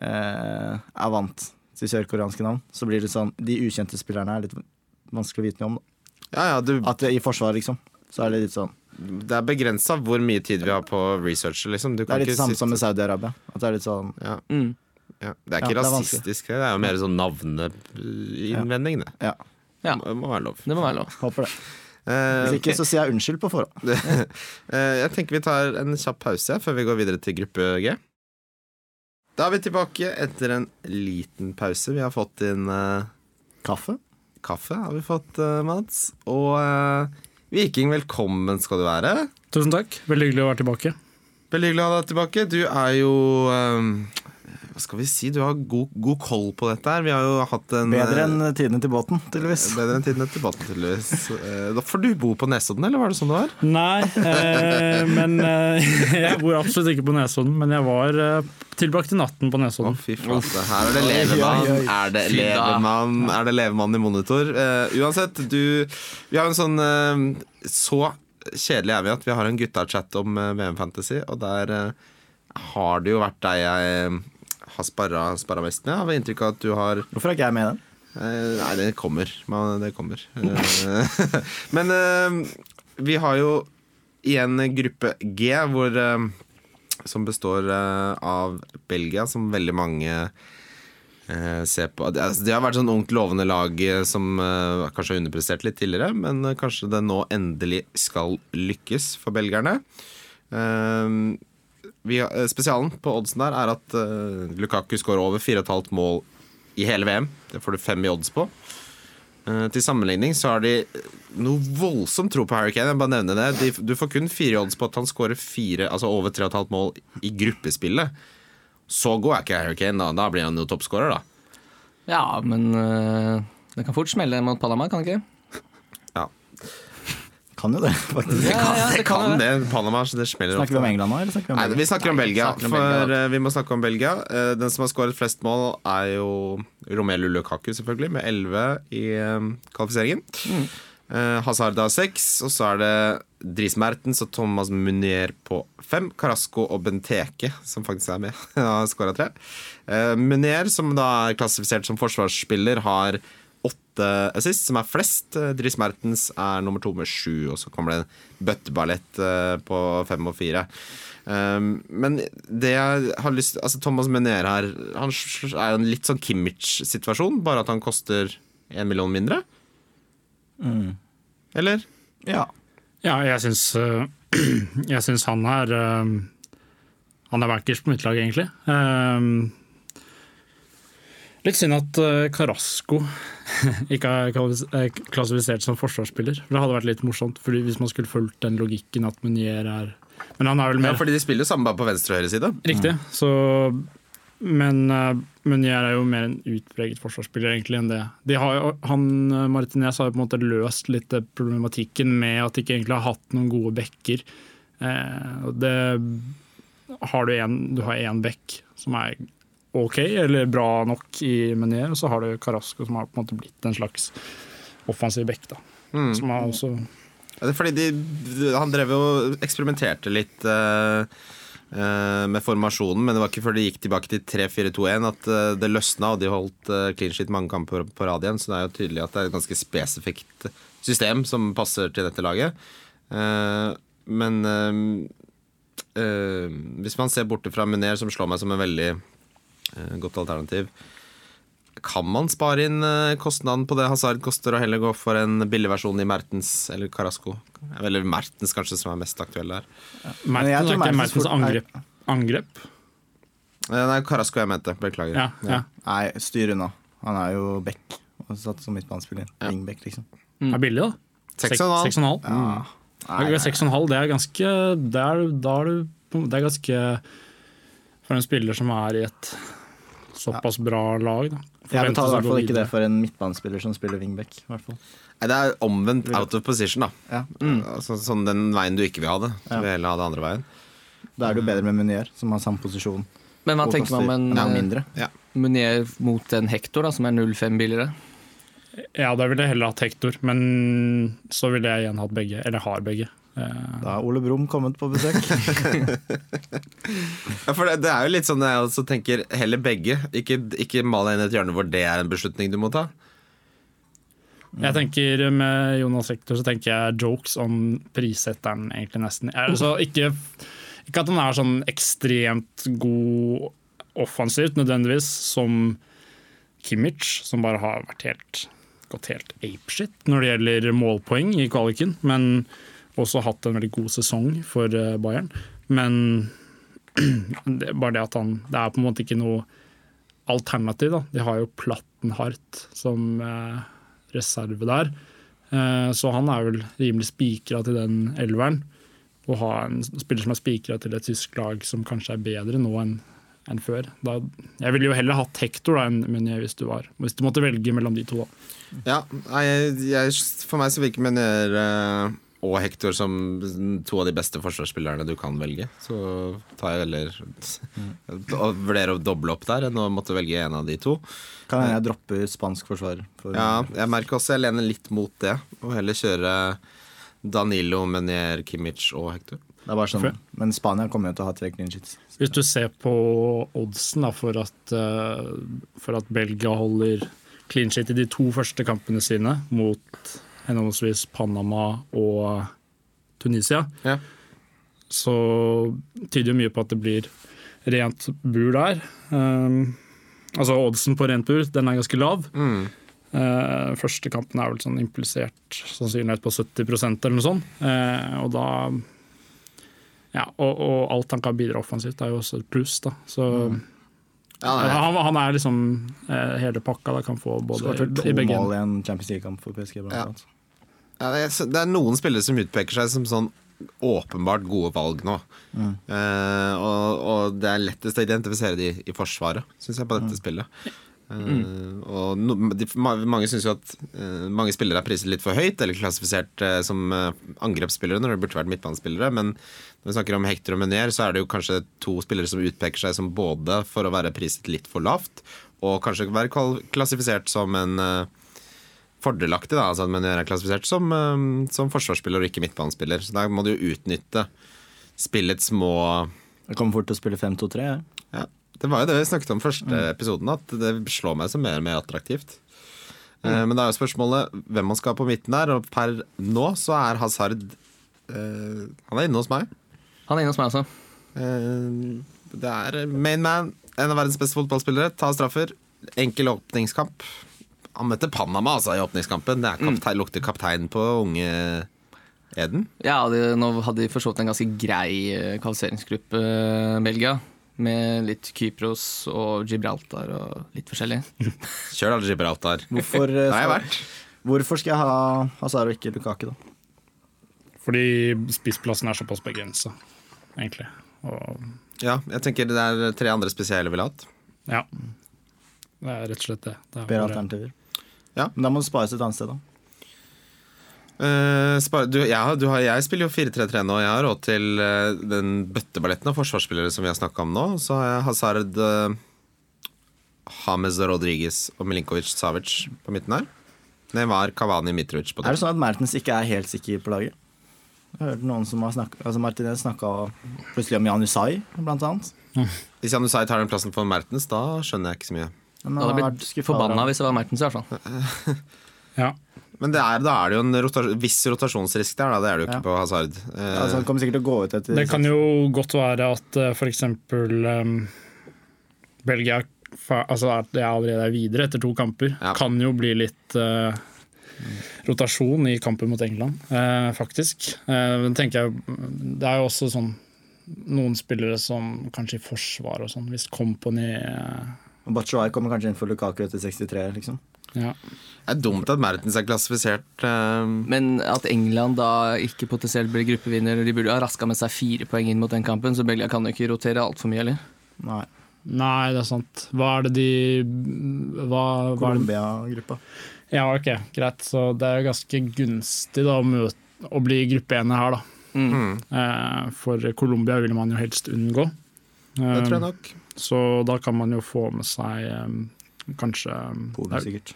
eh, er vant til sørkoreanske navn. Så blir det sånn De ukjente spillerne er litt vanskelig å vite noe om. Da. Ja, ja, du, At det, I forsvaret, liksom, så er det litt sånn det er begrensa hvor mye tid vi har på research. Liksom. Du Det er litt ikke samme sitte- som med Saudi-Arabia. At det er litt sånn ja, Mm. ja. Det er ikke Ja, det er rasistisk, det. Er jo mer sånn navneinnvending, det. Ja, Ja, Det må være lov. det må være lov. håper det. Eh, Hvis ikke, så sier jeg unnskyld på forhånd. Eh, Jeg tenker vi tar en kjapp pause før vi går videre til gruppe G. Da er vi tilbake etter en liten pause. Vi har fått inn uh, Kaffe? kaffe, har vi fått, uh, Mats. Og uh, Viking, velkommen skal du være. Tusen takk. Veldig hyggelig å være tilbake. Veldig hyggelig å ha deg tilbake. Du er jo Hva skal vi si? Du har god, god koll på dette her. Vi har jo hatt en Bedre eh, enn tidene til båten, tydeligvis. Bedre enn tiden til båten, tydeligvis. Eh, Da får du bo på Nesodden, eller var det sånn det var? Nei, eh, men eh, jeg bor absolutt ikke på Nesodden. Men jeg var eh, tilbrakte natten på Nesodden. Å, fy flate. Her er det levemann. Er det levemann Er det levemann i monitor? Eh, uansett, du Vi har en sånn eh, Så kjedelig er vi at vi har en gutta-chat om eh, VM Fantasy, og der eh, har det jo vært deg jeg eh, har sparra, sparra mest med. Har inntrykk av at du har Hvorfor er ikke jeg med i den? Eh, nei, det kommer. Man, det kommer. Eh, Men eh, vi har jo igjen gruppe G, hvor, som består av Belgia, som veldig mange ser på. Det, altså, det har vært sånn ungt lovende lag som kanskje har underprestert litt tidligere, men kanskje det nå endelig skal lykkes for belgierne. Eh, vi eh, spesialen på oddsen der er at uh, Lukaku skårer over 4,5 mål i hele VM. Det får du fem i odds på. Eh, til sammenligning så har de noe voldsomt tro på Harry Kane. Jeg bare nevner det. De, du får kun fire odds på at han skårer fire, altså over 3,5 mål i gruppespillet. Så god er ikke Harry Kane, da. Da blir han jo toppskårer, da. Ja, men eh, det kan fort smelle mot Panama, kan det ikke? Kan jo det, faktisk. Ja, ja, det det kan kan det. det. Panama det smeller Snakker vi om. England nå, eller snakker vi om Nei, vi snakker om Nei, Belgia. vi snakker om For Belgia, eh, vi må snakke om Belgia. Eh, den som har skåret flest mål, er jo Romelu Lukaku, selvfølgelig, med 11 i eh, kvalifiseringen. Mm. Hazard har seks, og så er det Dries Mertens og Thomas Munier på fem. Carasco og Benteke, som faktisk er med, har skåra tre. Eh, Munier, som da er klassifisert som forsvarsspiller, har åtte assist, som er flest. Dris Mertens er nummer to med sju, og så kommer det en bøtteballett eh, på fem og fire. Um, men det jeg har lyst Altså Thomas Mener her Han er jo en litt sånn Kimmich-situasjon, bare at han koster en million mindre. Eller? Ja. Ja, jeg syns, eh, jeg syns han er eh, Han er backers på mitt lag, egentlig. Eh, Litt synd at uh, Carasco ikke er er klassifisert som forsvarsspiller. For Det hadde vært litt morsomt, fordi hvis man skulle fulgt den logikken at Munier er Men han er vel Ja, fordi de spiller jo samme bare på venstre og høyre side. Riktig. Så, men Meunier Munier er jo mer en utpreget forsvarsspiller egentlig enn det. De har han, Martinez har jo på en måte løst litt problematikken med at de ikke egentlig har hatt noen gode backer. Eh, det har du en, du har én bekk som er ok, eller bra nok i Munier, og så har du Carasco som har på en måte blitt en slags offensiv back. da. Som har også Ja, det fordi de, han drev jo eksperimenterte litt uh, uh, med formasjonen, men det var ikke før de gikk tilbake til 3-4-2-1 at uh, det løsna, og de holdt clean sheet mange kamper på rad igjen. Så det er jo tydelig at det er et ganske spesifikt system som passer til dette laget. Men hvis man ser borte fra Muner, som slår meg som en veldig godt alternativ kan man spare inn eh, kostnaden på det Hazard koster, og heller gå for en billig versjon i Mertens eller Carasco? Eller Mertens, kanskje, som er mest aktuell der. Mertens er ikke Mertens angrep. angrep. Eh, Nei, Carasco jeg mente. Beklager. Ja, ja. Nei, styr unna. Han er jo back og satt som midtbanespiller. Wingback, liksom. Mm. er billig, da. Seks og en halv. Seks og en halv. Nei, Ja, nei, Seks og en halv, det er ganske det er, Da er du Det er ganske For en spiller som er i et såpass bra lag, da. Jeg betaler i hvert fall ikke det for en midtbanespiller som spiller wingback. hvert fall. Nei, det er omvendt out of position, da. Ja. Altså, sånn den veien du ikke vil ha det. Du vil heller ha det andre veien. Da er det jo bedre med Munier, som har samme posisjon. Men hva tenker man om en eh. Munier mot en Hector, da, som er 0,5 billigere? Ja, da ville jeg heller hatt Hector, men så ville jeg igjen hatt begge. Eller har begge. Eh, Da har Ole Brumm kommet på besøk. Ja, for det, det er jo litt sånn jeg også tenker heller begge. Ikke, ikke mal deg inn i et hjørne hvor det er en beslutning du må ta. Jeg tenker Med Jonas Hector så tenker jeg jokes om prissetteren, egentlig nesten. Altså, ikke, ikke at han er sånn ekstremt god offensivt, nødvendigvis, som Kimmich, som bare har vært helt, gått helt apeshit når det gjelder målpoeng i kvaliken. Men også hatt en veldig god sesong for eh, Bayern. Men det bare det at han Det er på en måte ikke noe alternativ. da. De har jo Plattenhardt som eh, reserve der. Eh, så han er vel rimelig spikra til den elveren. Å ha en spiller som er spikra til et tysk lag som kanskje er bedre nå enn enn før. Da, jeg ville jo heller hatt Hector da, enn Meunier hvis du var Hvis du måtte velge mellom de to. Da. Ja, jeg, jeg, for meg så virker Meunier eh, og Hector som to av de beste forsvarsspillerne du kan velge. Så tar jeg heller og vurderer å doble opp der enn å måtte velge en av de to. Kan jeg droppe spansk forsvar. For, Ja, jeg merker også jeg lener litt mot det, og heller kjøre Danilo, Menier, Kimmich og Hector. Det er bare sånn. Men Spania kommer jo til å ha tre clean sheets. Hvis du ser på oddsen da, for, at, eh, for at Belgia holder clean sheet i de to første kampene sine mot henholdsvis Panama og Tunisia, Ja. så tyder jo mye på at det blir rent bur der. Um, altså oddsen på rent bur, den er ganske lav. Mm. Uh, første kampen er vel sånn implisert sannsynlighet på 70 eller noe sånt. Uh, og da Ja, og, og alt han kan bidra offensivt, er jo også et pluss, da. Så Ja, nei, han, han er liksom eh, hele pakka, da. Kan få både Skåret to i begge mål i en Champions League-kamp for PSG. Blant Ja. annet. Ja, det, er, det er noen spillere som utpeker seg som sånn åpenbart gode valg nå. Eh, og, og det er lettest å identifisere de i forsvaret, syns jeg, på dette spillet. Uh, og no, de, mange syns jo at uh, mange spillere er priset litt for høyt, eller klassifisert som angrepsspillere når det burde vært midtbanespillere. Men når vi snakker om Hector og Meunier, så er det jo kanskje to spillere som utpeker seg som både for å være priset litt for lavt, og kanskje være klassifisert som en fordelaktig, da, altså at Meunier er klassifisert som, eh, som forsvarsspiller og ikke midtbanespiller. Så da må du jo utnytte spillets små Jeg kommer fort til å spille 5-2-3. jeg. ja, Det var jo det vi snakket om første episoden, at det slår meg som mer og mer attraktivt. Mm. Men da er jo spørsmålet hvem man skal ha på midten der, og per nå så er Hazard eh, Han er inne hos meg. Han er inne hos meg, altså. Eh, det er main man, en av verdens beste fotballspillere. Ta straffer. Enkel åpningskamp. Han møtte Panama altså, i åpningskampen. Det er kaptein, lukter kaptein på unge Eden. Ja, de, nå hadde de for så vidt en ganske grei eh, kvalifiseringsgruppe, eh, Belgia. Med litt Kypros og Gibraltar og litt forskjellig. Kjør da, Gibraltar. Hvorfor, Det eh, har jeg skal, vært. hvorfor skal jeg ha Hazard og ikke Lukaki, da? Fordi spissplassen er såpass begrensa, egentlig. Og Ja, jeg tenker det er tre andre spesielle ville hatt. ja. Det er rett og slett det. det er Bedre alternativer. Ja. Men da må det spares et annet sted, da. Uh, spar- du, ja, du har, jeg spiller jo 4-3-3 nå. Jeg har råd til uh, den bøtteballetten av forsvarsspillere som vi har snakka om nå. Så har jeg Hazard, uh, James Rodriguez og Milinkovic Savic på midten her. Neymar, Kavani, Mitrovic på Er det sånn at Mertens ikke er helt sikker på laget? Jeg har hørt noen som har snakket, altså Martinez snakka plutselig om Jan Usai, blant annet. Hvis Janusai tar den plassen for Mertens, da skjønner jeg ikke så mye. Jeg hadde blitt forbanna hvis det var Mertens, i hvert fall. Ja. Men det er, da er det jo en rotasjon, viss rotasjonsrisk der, da. Det er det jo ikke Ja. på Hazard. Eh, altså, Han kommer sikkert til å gå ut etter Det kan jo godt være at uh, f.eks. Um, Belgia altså at det allerede er videre etter to kamper. Ja. Kan jo bli litt uh, rotasjon i kampen mot England, uh, faktisk. Uh, men tenker jeg, det er jo også sånn noen spillere som kanskje i forsvar og sånn, hvis Company eh, Og Batshuayi kommer kanskje inn for Lukaku etter 63, liksom. ja. det er dumt at Mertens er klassifisert eh, Men at England da ikke potensielt blir gruppevinner De burde ha raska med seg fire poeng inn mot den kampen, så Belgia kan jo ikke rotere altfor mye eller? Nei. Nei, det er sant. Hva er det de hva, Colombia-gruppa. Ja, ok, greit. Så det er ganske gunstig da, å, bli gruppe ene her, da. Mm. Eh, for Colombia vil man jo helst unngå. Det Eh, tror jeg nok. Så da kan man jo få med seg eh, kanskje Polen, sikkert.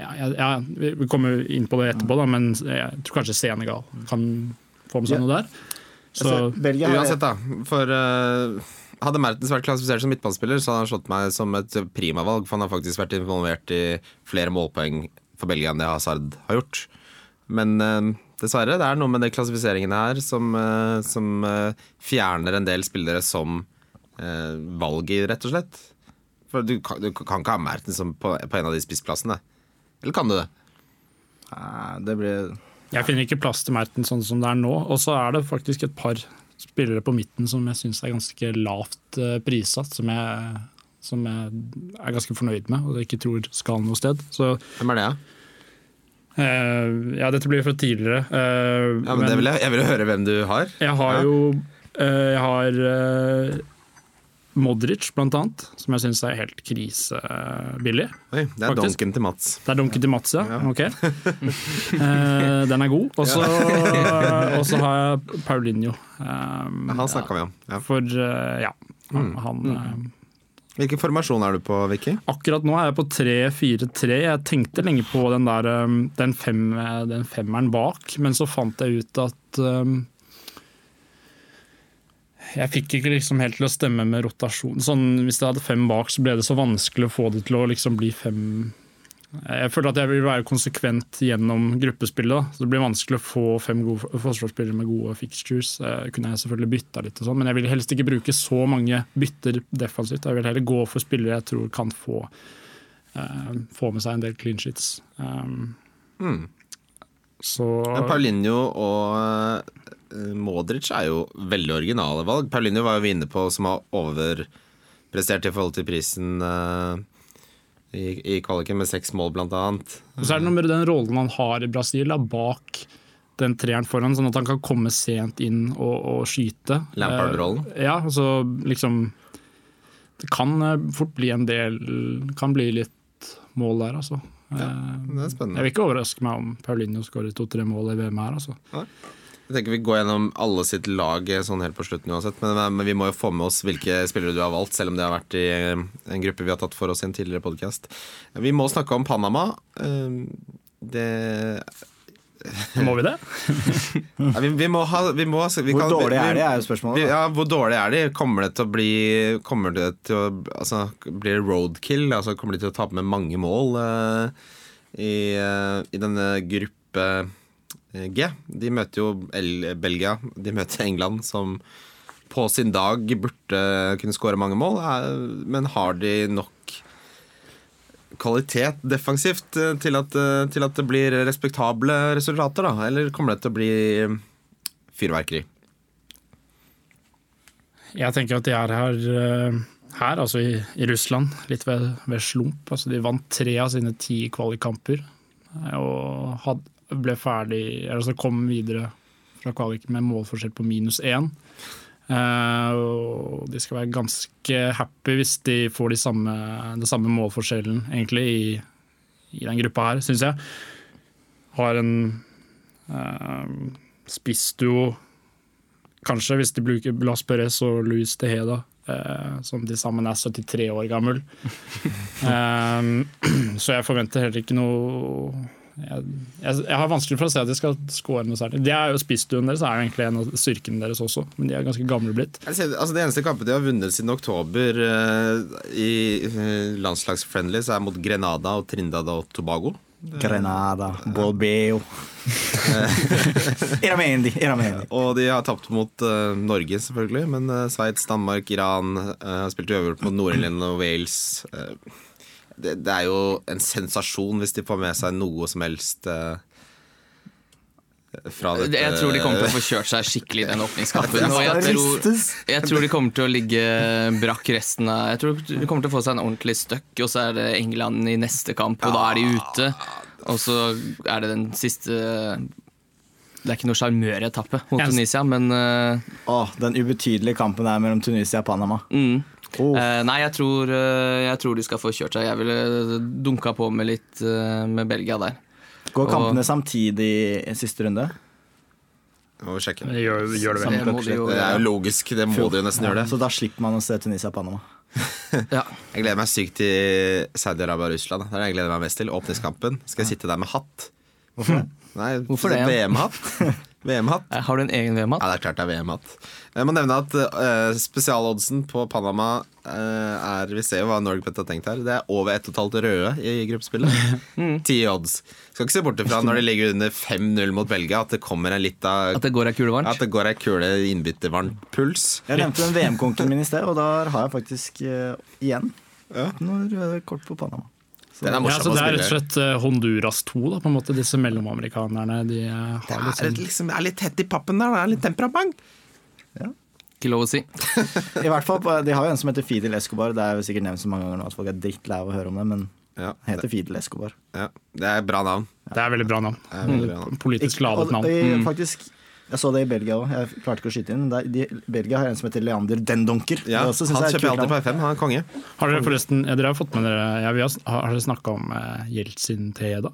ja, ja, ja, Vi kommer inn på det etterpå, da, men jeg tror kanskje Senegal kan få med seg Ja. noe der. Så Altså, har Uansett, da. For uh, hadde Mertens vært klassifisert som midtbanespiller, så hadde han slått meg som et primavalg, for han har faktisk vært involvert i flere målpoeng for Belgia enn det Hazard har gjort. Men uh, dessverre, det er noe med de klassifiseringene her som, uh, som eh, fjerner en del spillere som uh, valget, rett og slett. For du kan, du kan ikke ha Mertens på, på en av de spissplassene. Eller kan du det? Nei, det blir jeg finner ikke plass til Merten sånn som det er nå. Og så er det faktisk et par spillere på midten som jeg syns er ganske lavt eh, prissatt, som jeg, som jeg er ganske fornøyd med og ikke tror skal noe sted. Så Hvem er det? Ja? Uh, ja, dette blir fra tidligere. Uh, Ja, men det vil jeg, jeg vil høre hvem du har. Jeg har Ja. jo uh, Jeg har eh, Modric, blant annet, som jeg syns er helt krisebillig. Oi, det er Faktisk. donken til Mats. Det er dunken til Mats, ja. Ja. Ok. Eh, den er god. Og så ja. har jeg Paulinho. Um, Han snakka vi om. Ja. For uh, ja, han, han eh, Hvilken formasjon er du på, Vicky? Akkurat nå er jeg på 3-4-3. Jeg tenkte lenge på den, der, den, fem, den femmeren bak, men så fant jeg ut at um, jeg fikk ikke liksom helt til å stemme med rotasjon. Sånn, hvis jeg hadde fem bak, så ble det så vanskelig å få det til å liksom bli fem Jeg føler at jeg vil være konsekvent gjennom gruppespillet. Så det blir vanskelig å få fem gode forsvarsspillere med gode fixtures. Eh, kunne jeg selvfølgelig bytta litt, og sånn, men jeg vil helst ikke bruke så mange bytter defensivt. Jeg vil heller gå for spillere jeg tror kan få, eh, få med seg en del clean sheets. Um, mm. så Paulinho og Modric er jo veldig originale valg. Paulinho var jo vi inne på som har overprestert i forhold til prisen eh, i, i kvaliken med seks mål, blant annet. Og så er det noe med den rollen han har i Brasil, da, bak den treeren foran, sånn at han kan komme sent inn og, og skyte. Lampard-rollen? Eh, ja, altså liksom Det kan eh, fort bli en del Kan bli litt mål der, altså. Det er spennende. jeg vil ikke overraske meg om Paulinho skårer to-tre mål i VM her, altså. Jeg tenker Vi går gjennom alle sitt lag eh, sånn helt på slutten uansett, men, men vi må jo få med oss hvilke spillere du har valgt, selv om det har vært i eh, en gruppe vi har tatt for oss i en tidligere podkast. Vi må snakke om Panama. Eh, Det Må vi det? ja, vi, vi må ha vi må, vi Hvor kan- dårlig er de, er jo spørsmålet. ja, hvor dårlig er de? Kommer det til å bli Kommer det til å Altså, blir det roadkill? Altså, kommer de til å tape med mange mål uh, i, uh, i denne gruppe eh, G? De møter jo El Belgia. De møter England, som på sin dag burde kunne skåre mange mål. eh, Men har de nok kvalitet defensivt eh, til at, eh, til at det blir respektable resultater, da? Eller kommer det til å bli fyrverkeri? Jeg tenker at de er her, eh, her altså i, i Russland, litt ved, ved slump. Altså de vant tre av sine ti kvalikkamper eh, og had, ble ferdig altså kom videre fra kvalik med målforskjell på minus én. Uh, og de skal være ganske happy hvis de får de samme, den samme målforskjellen egentlig i, i den gruppa her, syns jeg. Har en uh, spissduo Kanskje hvis de bruker Blas Perez og Luis De Heda, eh, som til sammen er 73 år gammel. uh, så jeg forventer heller ikke noe jeg, jeg, jeg, har vanskelig for å se at de skal score noe særlig. De er jo Spissduen deres er jo egentlig en av styrkene deres også, men de er ganske gamle blitt. Ser, altså, det eneste kampet de har vunnet siden oktober uh, i uh, landslagsfriendlies, er mot Grenada og Trindad og Tobago. Grenada, Bolbeo Iramendi, Iramendi. Og de har tapt mot uh, Norge, selvfølgelig. Men uh, Sveits, Danmark, Iran har uh, spilt uavgjort mot Nord-Irland og Wales. Det, det, er jo en sensasjon hvis de får med seg noe som helst fra dette Jeg tror de kommer til å få kjørt seg skikkelig i den åpningskampen. Og jeg tror, jeg tror de kommer til å ligge brakk resten av Jeg tror de kommer til å få seg en ordentlig støkk, og så er det England i neste kamp, og da er de ute. Og så er det den siste Det er ikke noe sjarmøretappe mot Tunisia, men uh, Åh, Den ubetydelige kampen er mellom Tunisia og Panama. Mm. Oh. Uh, nei, jeg tror, uh, jeg tror, de skal få kjørt seg. Jeg ville dunka på med litt med Belgia der. Går kampene og, samtidig i siste runde? Må vi sjekke. Det gjør, gjør det, vel. Det, det, er jo logisk, det må de jo nesten gjøre det. Så da slipper man å se Tunisia og Panama. ja. Jeg gleder meg sykt til Saudi-Arabia og Russland. Det er det jeg gleder meg mest til. Åpningskampen. Skal jeg sitte der med hatt. Hvorfor det? Nei, Hvorfor det? VM-hatt. VM-hatt. Har du en egen VM-hatt? Ja, det er klart det er VM-hatt. Jeg må nevne at uh, spesialoddsen på Panama uh, er Vi ser jo hva Norgebet har tenkt her. Det er over 1,5 røde i gruppespillet. Ti mm. odds. Skal ikke se bort ifra når de ligger under 5-0 mot Belgia, at det kommer en litt av At det går ei kule varmt? At det går ei kule innbyttervarmt puls. Jeg nevnte den VM-konken min i sted, og der har jeg faktisk uh, igjen ja. noen kort på Panama. Så, den er ja, så det er rett og slett uh, Honduras 2, da, på en måte, disse mellomamerikanerne. De, har det, er, litt, sånn... liksom, det er litt tett i pappen der, det er litt temperament. Ja. Ikke lov å si. I hvert fall, De har jo en som heter Fidel Escobar. Det er jo sikkert nevnt så mange ganger nå at folk er drittlei av å høre om det, men ja, heter Fidel Escobar. Ja, Det er et bra navn. Det er veldig bra navn. Veldig bra navn. Politisk ladet navn. Mm. Faktisk jeg så det i Belgia òg. Jeg klarte ikke å skyte inn. De, Belgia har en som heter Leander Dendonker. Ja, han kjøper alltid på FM. Han er konge. Har dere forresten ja, dere har fått med dere ja, har, har dere snakka om uh, Jeltsin-Teda?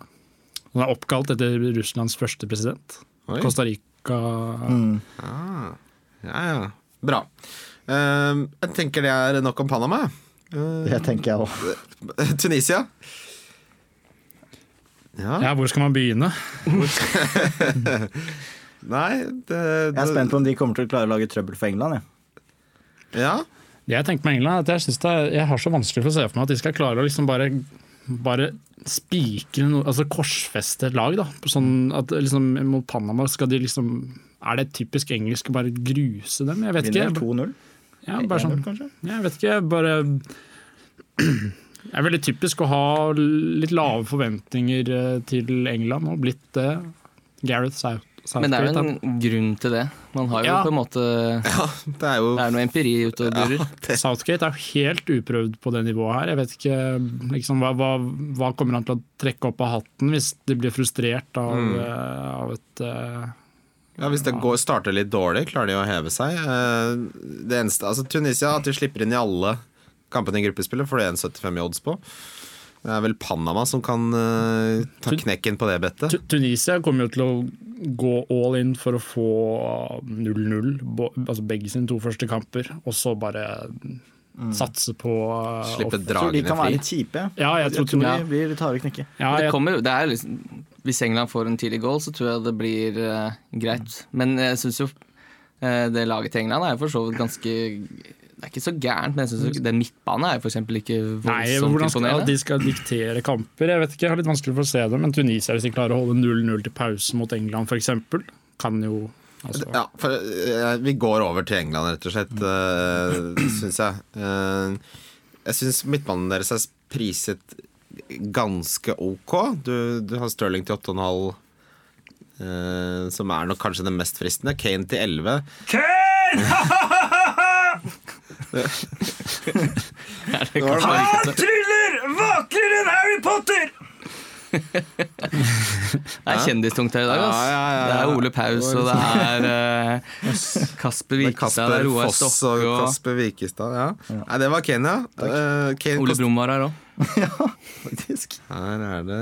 Han er oppkalt etter Russlands første president. Oi. Costa Rica mm. ah, Ja, ja. Bra. Uh, jeg tenker det er nok om Panama. Uh, det tenker jeg òg. Tunisia. Ja. ja, hvor skal man begynne? Nei, det, det, Jeg er spent på om de kommer til å klare å lage trøbbel for England. Ja. ja. Jeg tenker med England at jeg, er, jeg har så vanskelig for å se for meg at de skal klare å liksom bare, bare spikre noe, altså korsfeste et lag. da. Sånn at liksom Mot Panama skal de liksom Er det typisk engelsk å bare gruse dem? Jeg vet Vinner ikke. 2-0? Ja, bare sånn. Jeg vet ikke. Bare Det er veldig typisk å ha litt lave forventninger eh, til England, og blitt det. Gareth South Men det er jo en grunn til det. Man har jo ja. på en måte ja, Det er jo Det er noe empiri ute og durer. Ja, Southgate er jo helt uprøvd på det nivået her. Jeg vet ikke liksom, hva, hva, hva, kommer han til å trekke opp av hatten hvis de blir frustrert av, mm. uh, av et uh, ja, Hvis det går, starter litt dårlig, klarer de å heve seg. Uh, det eneste, altså Tunisia, at de slipper inn i alle kampene i gruppespillet, får du 1,75 i odds på. Det er vel Panama som kan uh, ta knekken på det bettet. Tunisia kommer jo til å gå all in for å få 0-0, altså begge sine to første kamper, og så bare mm. satse på uh, Slippe dragene fri. De kan være litt kjipe. Ja, jeg, tror, jeg tror de blir litt harde knekke. Ja, det kommer, det liksom, hvis England får en tidlig goal, så tror jeg det blir uh, greit. Men jeg syns jo uh, det laget til England er for så vidt ganske det er ikke så gærent, men jeg synes den midtbanen er f.eks. ikke voldsomt hvordan De skal diktere kamper. Jeg vet ikke, jeg har litt vanskelig for å se det. Men Tunisia, hvis de klarer å holde 0-0 til pause mot England f.eks., kan jo altså. Ja, for uh, vi går over til England, rett og slett, mm. eh, syns jeg. Uh, jeg syns midtbanen deres er priset ganske ok. Du, du har Stirling til 8,5. Uh, som er nok kanskje den mest fristende. Kane til 11. Kane! Kanskje tryller vakrere enn Harry Potter! Det er kjendistungt her i dag. ass. Ja, ja, ja, ja. Det er Ole Paus, og det er uh, Kasper Vikestad. Det er Roar Foss og Stokke og Kasper Vikestad, Ja. Nei, det var Kenya. Uh, Ken Ole Brumm var her òg. Faktisk. Her er det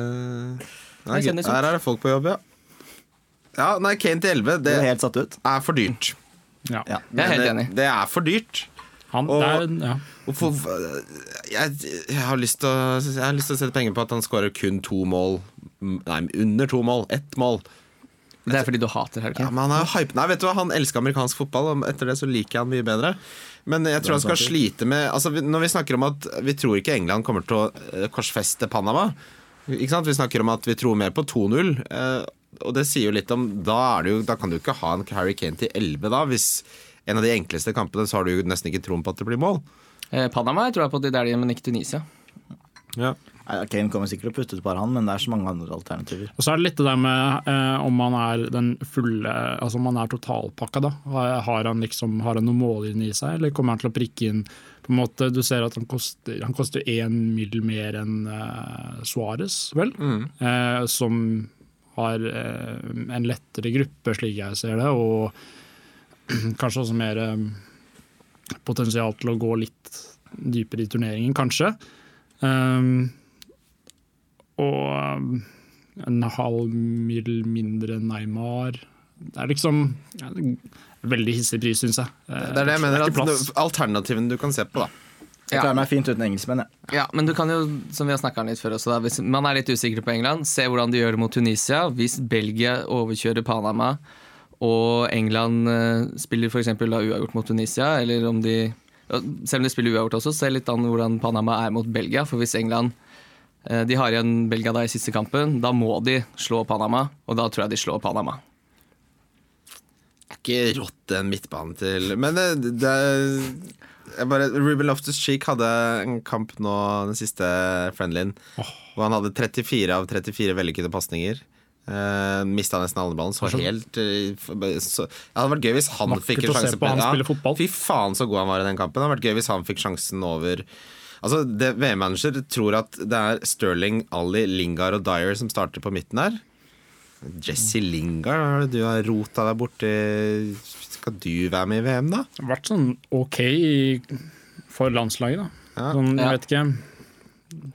Nei. Her er det folk på jobb, ja. Ja, nei, Kane til 11, det, det er helt satt ut. er for dyrt. Ja. Ja. Jeg er helt det. Det er for dyrt. Han, Og- der, er, ja. for, jeg, jeg, har lyst til å, jeg har lyst til å sette penger på at han skårer kun to mål. Nei, under to mål. Ett mål. Det er fordi du hater Harry Ja, Kane. men han er jo hype. Nei, vet du hva, han elsker amerikansk fotball, og etter det så liker jeg han mye bedre. Men jeg tror han skal slite med altså, Når vi snakker om at vi tror ikke England kommer til å eh, korsfeste Panama ikke sant? Vi snakker om at vi tror mer på 2-0. eh, Og det sier jo litt om da, er det jo, da kan du ikke ha en Harry Kane til 11 da, hvis en av de enkleste kampene så har du jo nesten ikke troen på at det blir mål. Eh, Panama jeg tror jeg på det Dæhlie, men ikke Tunisia. Ja. Kane kommer sikkert til å putte et par, han, men det er så mange andre alternativer. Og så er det litt det der med eh, om man er den fulle Altså om man er totalpakka, da. Har har han liksom Har han noen mållinje i seg, eller kommer han til å prikke inn på en måte, Du ser at han koster Han koster én mill. mer enn eh, Suárez, vel? Eh, som har eh, en lettere gruppe, slik jeg ser det, og kanskje også mer eh, potensial til å gå litt dypere i turneringen, kanskje. Um, og um, en halv mil mindre Neymar. Det er liksom ja, det er Veldig hissig pris, syns jeg. Det er det jeg mener. At alternativene du kan se på, da. Jeg Ja. klarer meg fint uten engelskmenn, jeg. Ja, men du kan jo, som vi har snakka om litt før også, da, hvis man er litt usikker på England, se hvordan de gjør det mot Tunisia. Hvis Belgia overkjører Panama, og England eh, spiller f.eks. uavgjort mot Tunisia, eller om de Selv om de spiller uavgjort også, se litt an hvordan Panama er mot Belgia. For hvis England eh, De har igjen Belgia da i siste kampen, da må de slå Panama, og da tror jeg de slår Panama. Det er ikke rått en midtbane til Men det, det jeg bare, Ruben Loftus-Cheek hadde en kamp nå, den siste friendlyen, hvor han hadde 34 av 34 vellykkede pasninger. Uh, Mista nesten alle ballen. Så helt uh, så, Det hadde vært gøy hvis han Vakkert fikk en å se sjanse på han spille. Fy faen så god han var i den kampen. Det hadde vært gøy hvis han fikk sjansen over Altså, VM-manager tror at det er Sterling, Ali, Lingard og Dyer som starter på midten der. Jesse Lingard, er du har rota deg borti Skal du være med i VM, da? Det har vært sånn ok for landslaget, da. Ja. Sånn, jeg Ja. vet ikke.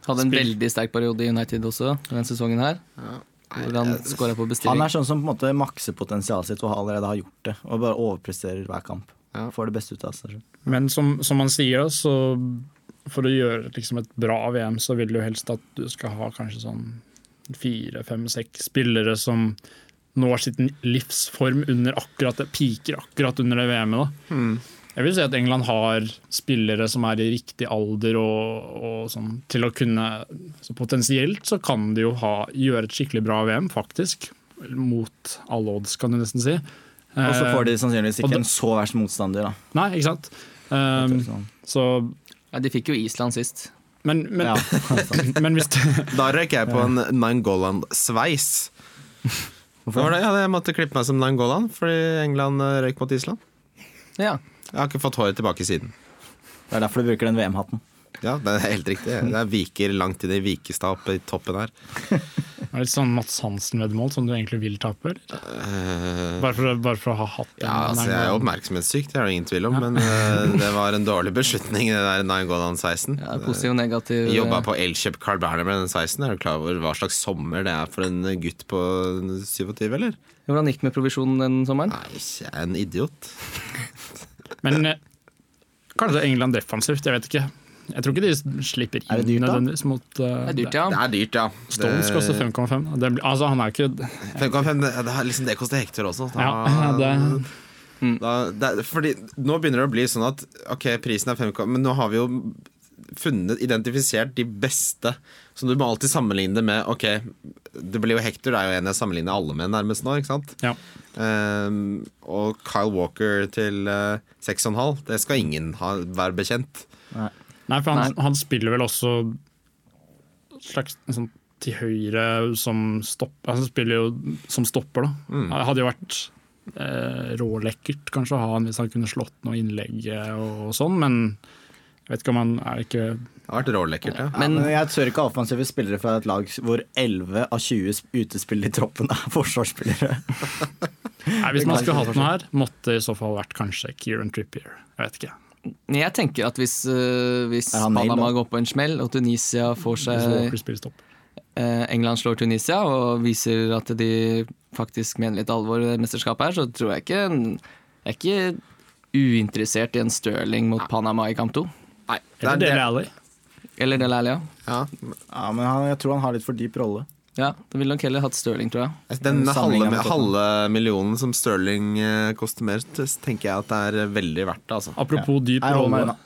Hadde en Spill. veldig sterk periode i United også denne sesongen her. Hvor han skåra på Han er sånn som på en måte makser potensialet sitt og allerede har gjort det. Og bare overpresterer hver kamp. Ja. Får det beste ut av seg selv. Men som, som man sier, så for å gjøre liksom et bra VM, så vil du helst at du skal ha kanskje sånn fire, fem, seks spillere som når sitt livsform under akkurat det, piker akkurat under det VM-et. da. Jeg vil si at England har spillere som er i riktig alder og, og sånn, til å kunne Så potensielt så kan de jo ha, gjøre et skikkelig bra VM, faktisk. Mot alle odds, kan du nesten si. Og så får de sannsynligvis ikke da- en så verst motstander, da. Nei, ikke sant? Um, Sånn. så Ja, de fikk jo Island sist. Men, men, Ja, men hvis Da røyk jeg på en Nangoland-sveis. Hvorfor? det? Ja, jeg måtte klippe meg som Nangoland fordi England eh, røyk mot Island. Ja. Jeg har ikke fått håret tilbake siden. Det er derfor du bruker den VM-hatten. Ja, det er helt riktig. Det er viker langt inn i Vikestad oppe i toppen her. er det litt sånn Mats Hansen-veddemål som du egentlig vil tape? Eh, Bare, for, bare for å ha hatt den? ja, altså, jeg er jo oppmerksomhetssyk, det er det ingen tvil om, men uh, det var en dårlig beslutning, det der Nangoland-sveisen. ja positiv og negativ. Jeg jobba på Elkjøp Carl Berner med den 16. Er du klar over hva slags sommer det er for en gutt på 27, eller? Hvordan gikk det med provisjonen den sommeren? Nei, jeg er en idiot. Men det. kanskje England defensivt, jeg vet ikke. Jeg tror ikke de slipper inn Er det dyrt, da? nødvendigvis mot uh, Det er dyrt, ja. Det er dyrt, ja. Stones Det- koster 5,5. Altså, han er ikke 5,5, det, det, liksom, det koster Hector også. Da, Ja, det- da, det, fordi nå begynner det å bli sånn at Ok, prisen er 5,5, men nå har vi jo funnet, identifisert de beste. Så du må alltid sammenligne det med Ok, det blir jo Hector, det er jo en jeg sammenligner alle med nærmest nå, ikke sant? Ja. Um, og Kyle Walker til uh, 6,5, det skal ingen ha, være bekjent. Nei, for han, Nei. han spiller vel også slags sånn til høyre som stopper. Han spiller jo som stopper, da. Mm. Det hadde jo vært eh, rålekkert kanskje å ha han hvis han kunne slått noe innlegg eh, og, sånn, men jeg vet ikke om han er ikke Det har vært rålekkert, ja. Men, men jeg tør ikke ha offensive spillere fra et lag hvor 11 av 20 utespillere i troppen er forsvarsspillere. Nei, Hvis man skulle hatt noe her, måtte i så fall vært kanskje Kieran Trippier. Jeg vet ikke. Jeg tenker at hvis, uh, hvis Panama går på en smell, og Tunisia får seg eh, England slår Tunisia og viser at de faktisk mener litt alvor i det mesterskapet her, så tror jeg ikke Jeg er ikke uinteressert i en Stirling mot Panama i kamp to. Nei, det Eller er Dele det. Eller Del Alli, ja. Ja. Ja, men han, jeg tror han har litt for dyp rolle. ja. Da ville nok heller hatt Stirling, tror jeg. Den halve, halve millionen som Stirling eh, koster mer, tenker jeg at det er veldig verdt det. Altså. Apropos dyp holder meg rolle.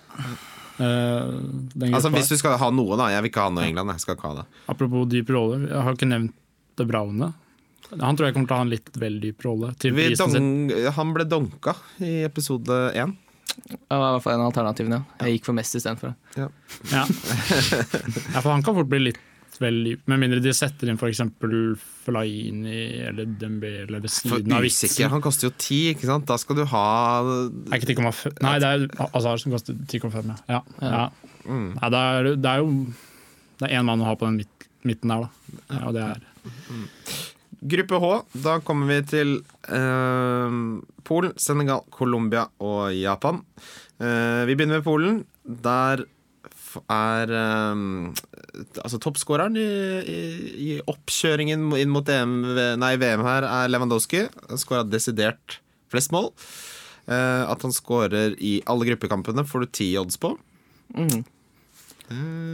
eh, altså Hvis du skal ha noe, da. Jeg vil ikke ha noe i England. Jeg skal ikke ha det. Apropos dyp rolle, jeg har ikke nevnt De Braune. Han tror jeg kommer til å ha en litt vel dyp rolle. Til sin. han ble donka i episode én. Det var i hvert fall en av alternativene. ja. Jeg gikk for Messi istedenfor. Ja. ja, for han kan fort bli litt vel dyp, med mindre de setter inn f.eks. Flaini eller Dembele eller ved siden av vitsen. Han koster jo ti, ikke sant. Da skal du ha Er ikke 10,5 Nei, det er Azar som koster 10,5, ja. ja. ja. mm. Nei, det, er, det er jo Det er én mann å ha på den midten der, da. Ja, og det er Gruppe H, da kommer vi til eh, Polen, Senegal, Colombia og Japan. Eh, vi begynner med Polen. Der er eh, altså toppskåreren i, i, i oppkjøringen inn mot EM, nei, VM her er Lewandowski. Han skåra desidert flest mål. Eh, at han skårer i alle gruppekampene, får du ti odds på. Mm.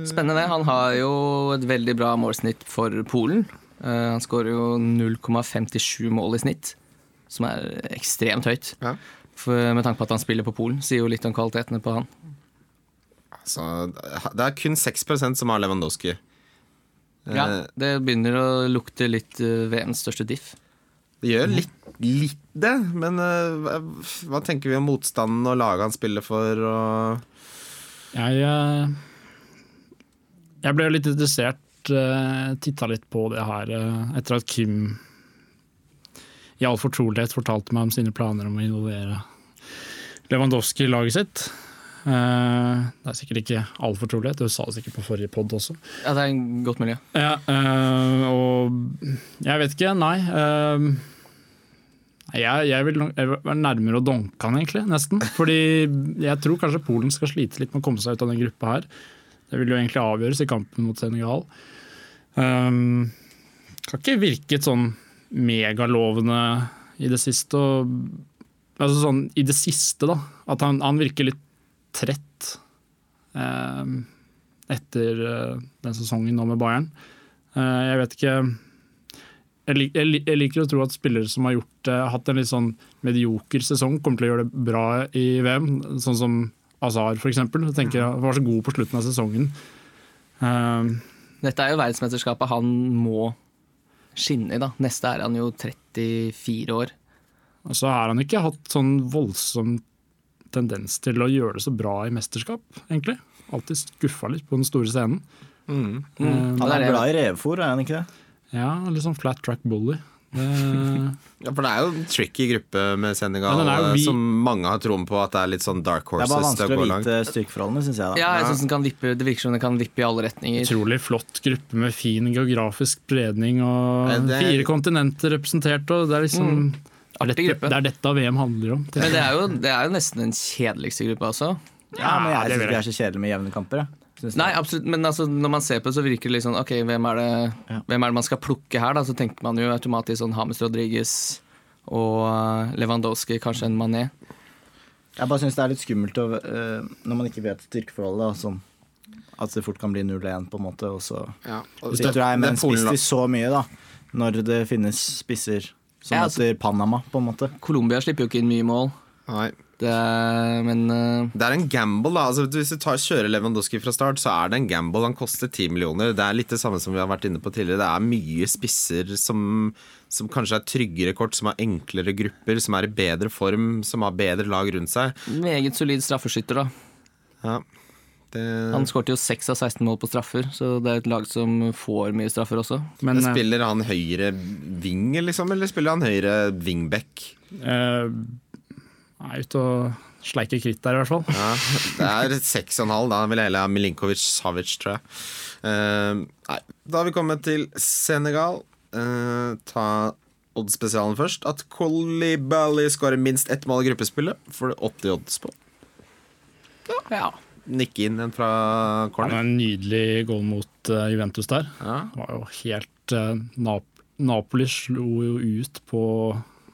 Spennende. Han har jo et veldig bra målsnitt for Polen. Eh, han skårer jo 0,57 mål i snitt, som er ekstremt høyt. Ja. For, med tanke på at han spiller på Polen, sier jo litt om kvalitetene på han. Så det er kun 6% som har Lewandowski. Ja, Eh, det begynner å lukte litt uh, VMs største diff. Det gjør litt, litt det, men eh, hva, tenker vi om motstanden og laget han spiller for? Og Jeg, eh, jeg ble litt interessert, uh, titta litt på det her eh, etter at Kim i all fortrolighet fortalte meg om sine planer om å involvere Lewandowski i laget sitt. Uh, det er sikkert ikke all fortrolighet, du sa det sikkert på forrige pod også. Ja, det er en godt miljø. Ja, uh, og jeg vet ikke, nei. Uh, jeg, jeg vil være nærmere å donke han, egentlig, nesten. Fordi jeg tror kanskje Polen skal slite litt med å komme seg ut av den gruppa her. Det vil jo egentlig avgjøres i kampen mot Senegal. Um, har ikke virket sånn megalovende i det siste. Og, altså sånn i det siste, da. At han, han virker litt trett. Um, etter uh, den sesongen nå med Bayern. Uh, jeg vet ikke jeg, lik, jeg, jeg liker å tro at spillere som har gjort, uh, hatt en litt sånn medioker sesong, kommer til å gjøre det bra i VM. Sånn som Azar. Jeg Han var så god på slutten av sesongen. Eh, Dette er jo verdensmesterskapet han må skinne i, da. Neste er han jo 34 år. og så har han ikke hatt sånn voldsom tendens til å gjøre det så bra i mesterskap, egentlig. Alltid skuffa litt på den store scenen. mm. Eh, Han er er glad i revefòr, er han ikke det? ja, litt sånn flat track bully. Det, Ja, for det er jo en tricky gruppe med Senegal, Ja, vi- som mange har troen på at det er litt sånn dark Det er bare horses vanskelig å vite styrkeforholdene, syns jeg. da. Ja, jeg synes den kan vippe, Det virker som den kan vippe i alle retninger. utrolig flott gruppe med fin geografisk spredning og er- fire kontinenter representert. Og det, er liksom, det, er Artig dette, gruppe. det er dette VM handler om. Men det er, jo, det er jo nesten den kjedeligste gruppa også. Ja, men jeg syns ikke det er så kjedelig med jevne kamper. Jeg. Synes Nei, absolutt, men altså, når man ser på det, så virker det litt sånn Ok, hvem er det, Ja. hvem er det man skal plukke her? da? Så tenker man jo automatisk sånn Hames Rodriguez og eh, Lewandowski, kanskje en Mané. Jeg bare syns det er litt skummelt å, øh, når man ikke vet styrkeforholdet. da, Sånn, at det fort kan bli 0-1, på en måte. Og så Ja, og det tror jeg det med er en spiss til så mye, da. Når det finnes spisser som Ja, altså- heter Panama, på en måte. Colombia slipper jo ikke inn mye mål. Nei. Det er, men eh, Det er en gamble, da. Altså, hvis du tar, kjører Lewandowski fra start, så er det en gamble. Han koster 10 millioner. Det er litt det samme som vi har vært inne på tidligere. Det er mye spisser som, som kanskje er tryggere kort, som har enklere grupper, som er i bedre form, som har bedre lag rundt seg. meget solid straffeskytter, da. Ja. Det, Han skårte jo 6 av 16 mål på straffer, så det er et lag som får mye straffer også. Men men eh, spiller han høyre ving, liksom, eller spiller han høyre wingback? eh, er ute og sleiker kritt der, i hvert fall. Ja, det er seks og en halv. Da vil jeg heller ha Milinkovic Savic, tror jeg. Uh, nei, da har vi kommet til Senegal. Uh, ta oddspesialen først. At Kolibali skårer minst ett mål i gruppespillet, får du 80 odds på. Ja. Nikke inn en fra corner. Ja, en nydelig goal mot uh, Juventus der. Ja. Det var jo helt Nap Napoli slo jo ut på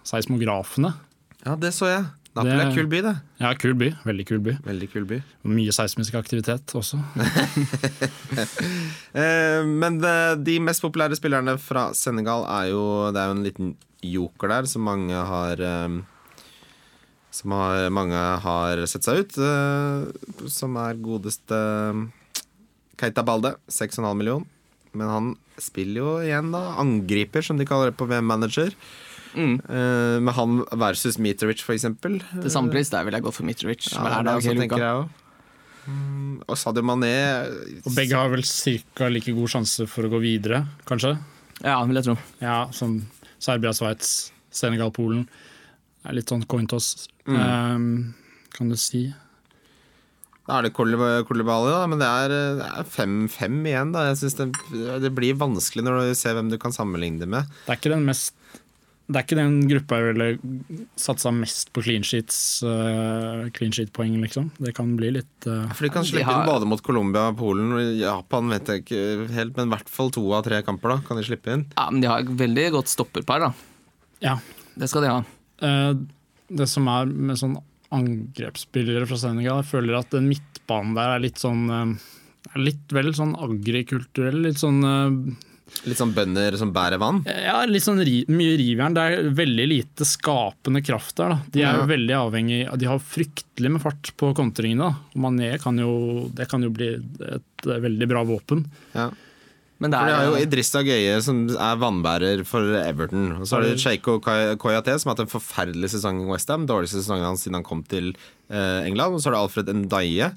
seismografene. ja, det så jeg. Napoli er kul by, det. Ja, kul by. Veldig kul by. Veldig kul by. Mye seismisk aktivitet også. Eh, men de mest populære spillerne fra Senegal er jo Det er jo en liten joker der som mange har eh, Som har, mange har sett seg ut. eh, som er godeste Keita Balde, 6,5 million. Men han spiller jo igjen, da. Angriper, som de kaller det på VM-manager. Mm. Eh, med han versus Mitrovic, for eksempel. Til samme pris der ville jeg gått for Mitrovic. Ja, hver det er dag også, hele tenker uka. jeg også. Mm, og Sadio Mané Og begge har vel ca. like god sjanse for å gå videre, kanskje. Ja, vil jeg tro. Ja, som Serbia, Sveits, Senegal, Polen. Det er litt sånn coin toss, eh, kan du si. Da er det Kolib- Kolibali, da, men det er det er 5-5 igjen. da Jeg synes det, det blir vanskelig når du ser hvem du kan sammenligne det med. Det er ikke den mest det er ikke den gruppa jeg ville satsa mest på clean sheets, uh, clean sheet-poeng, liksom. Det kan bli litt uh, For De kan De slippe har- inn både mot Colombia og Polen. og Japan vet jeg ikke helt, men i hvert fall to av tre kamper da kan de slippe inn. Ja, Men de har et veldig godt stopperpar, da. Ja. Det skal de ha. Uh, det som er med sånn angrepsspillere fra Senegal, jeg føler at den midtbanen der er litt sånn Litt vel sånn agrikulturell. Litt sånn Litt sånn bønder som bærer vann. Ja, litt sånn ri, mye rivjern. Det er veldig lite skapende kraft der. Da. De er Ja. jo veldig avhengig De har fryktelig med fart på kontringene. Mané kan jo, det kan jo bli et veldig bra våpen. Ja. Men det For det er jo Idrissa Gøye som er vannbærer for Everton. Og så har du Sheiko Koyate som har hatt en forferdelig sesong i Westham. Dårligste sesongen hans siden han kom til eh, England. Og så har du Alfred Ndaye.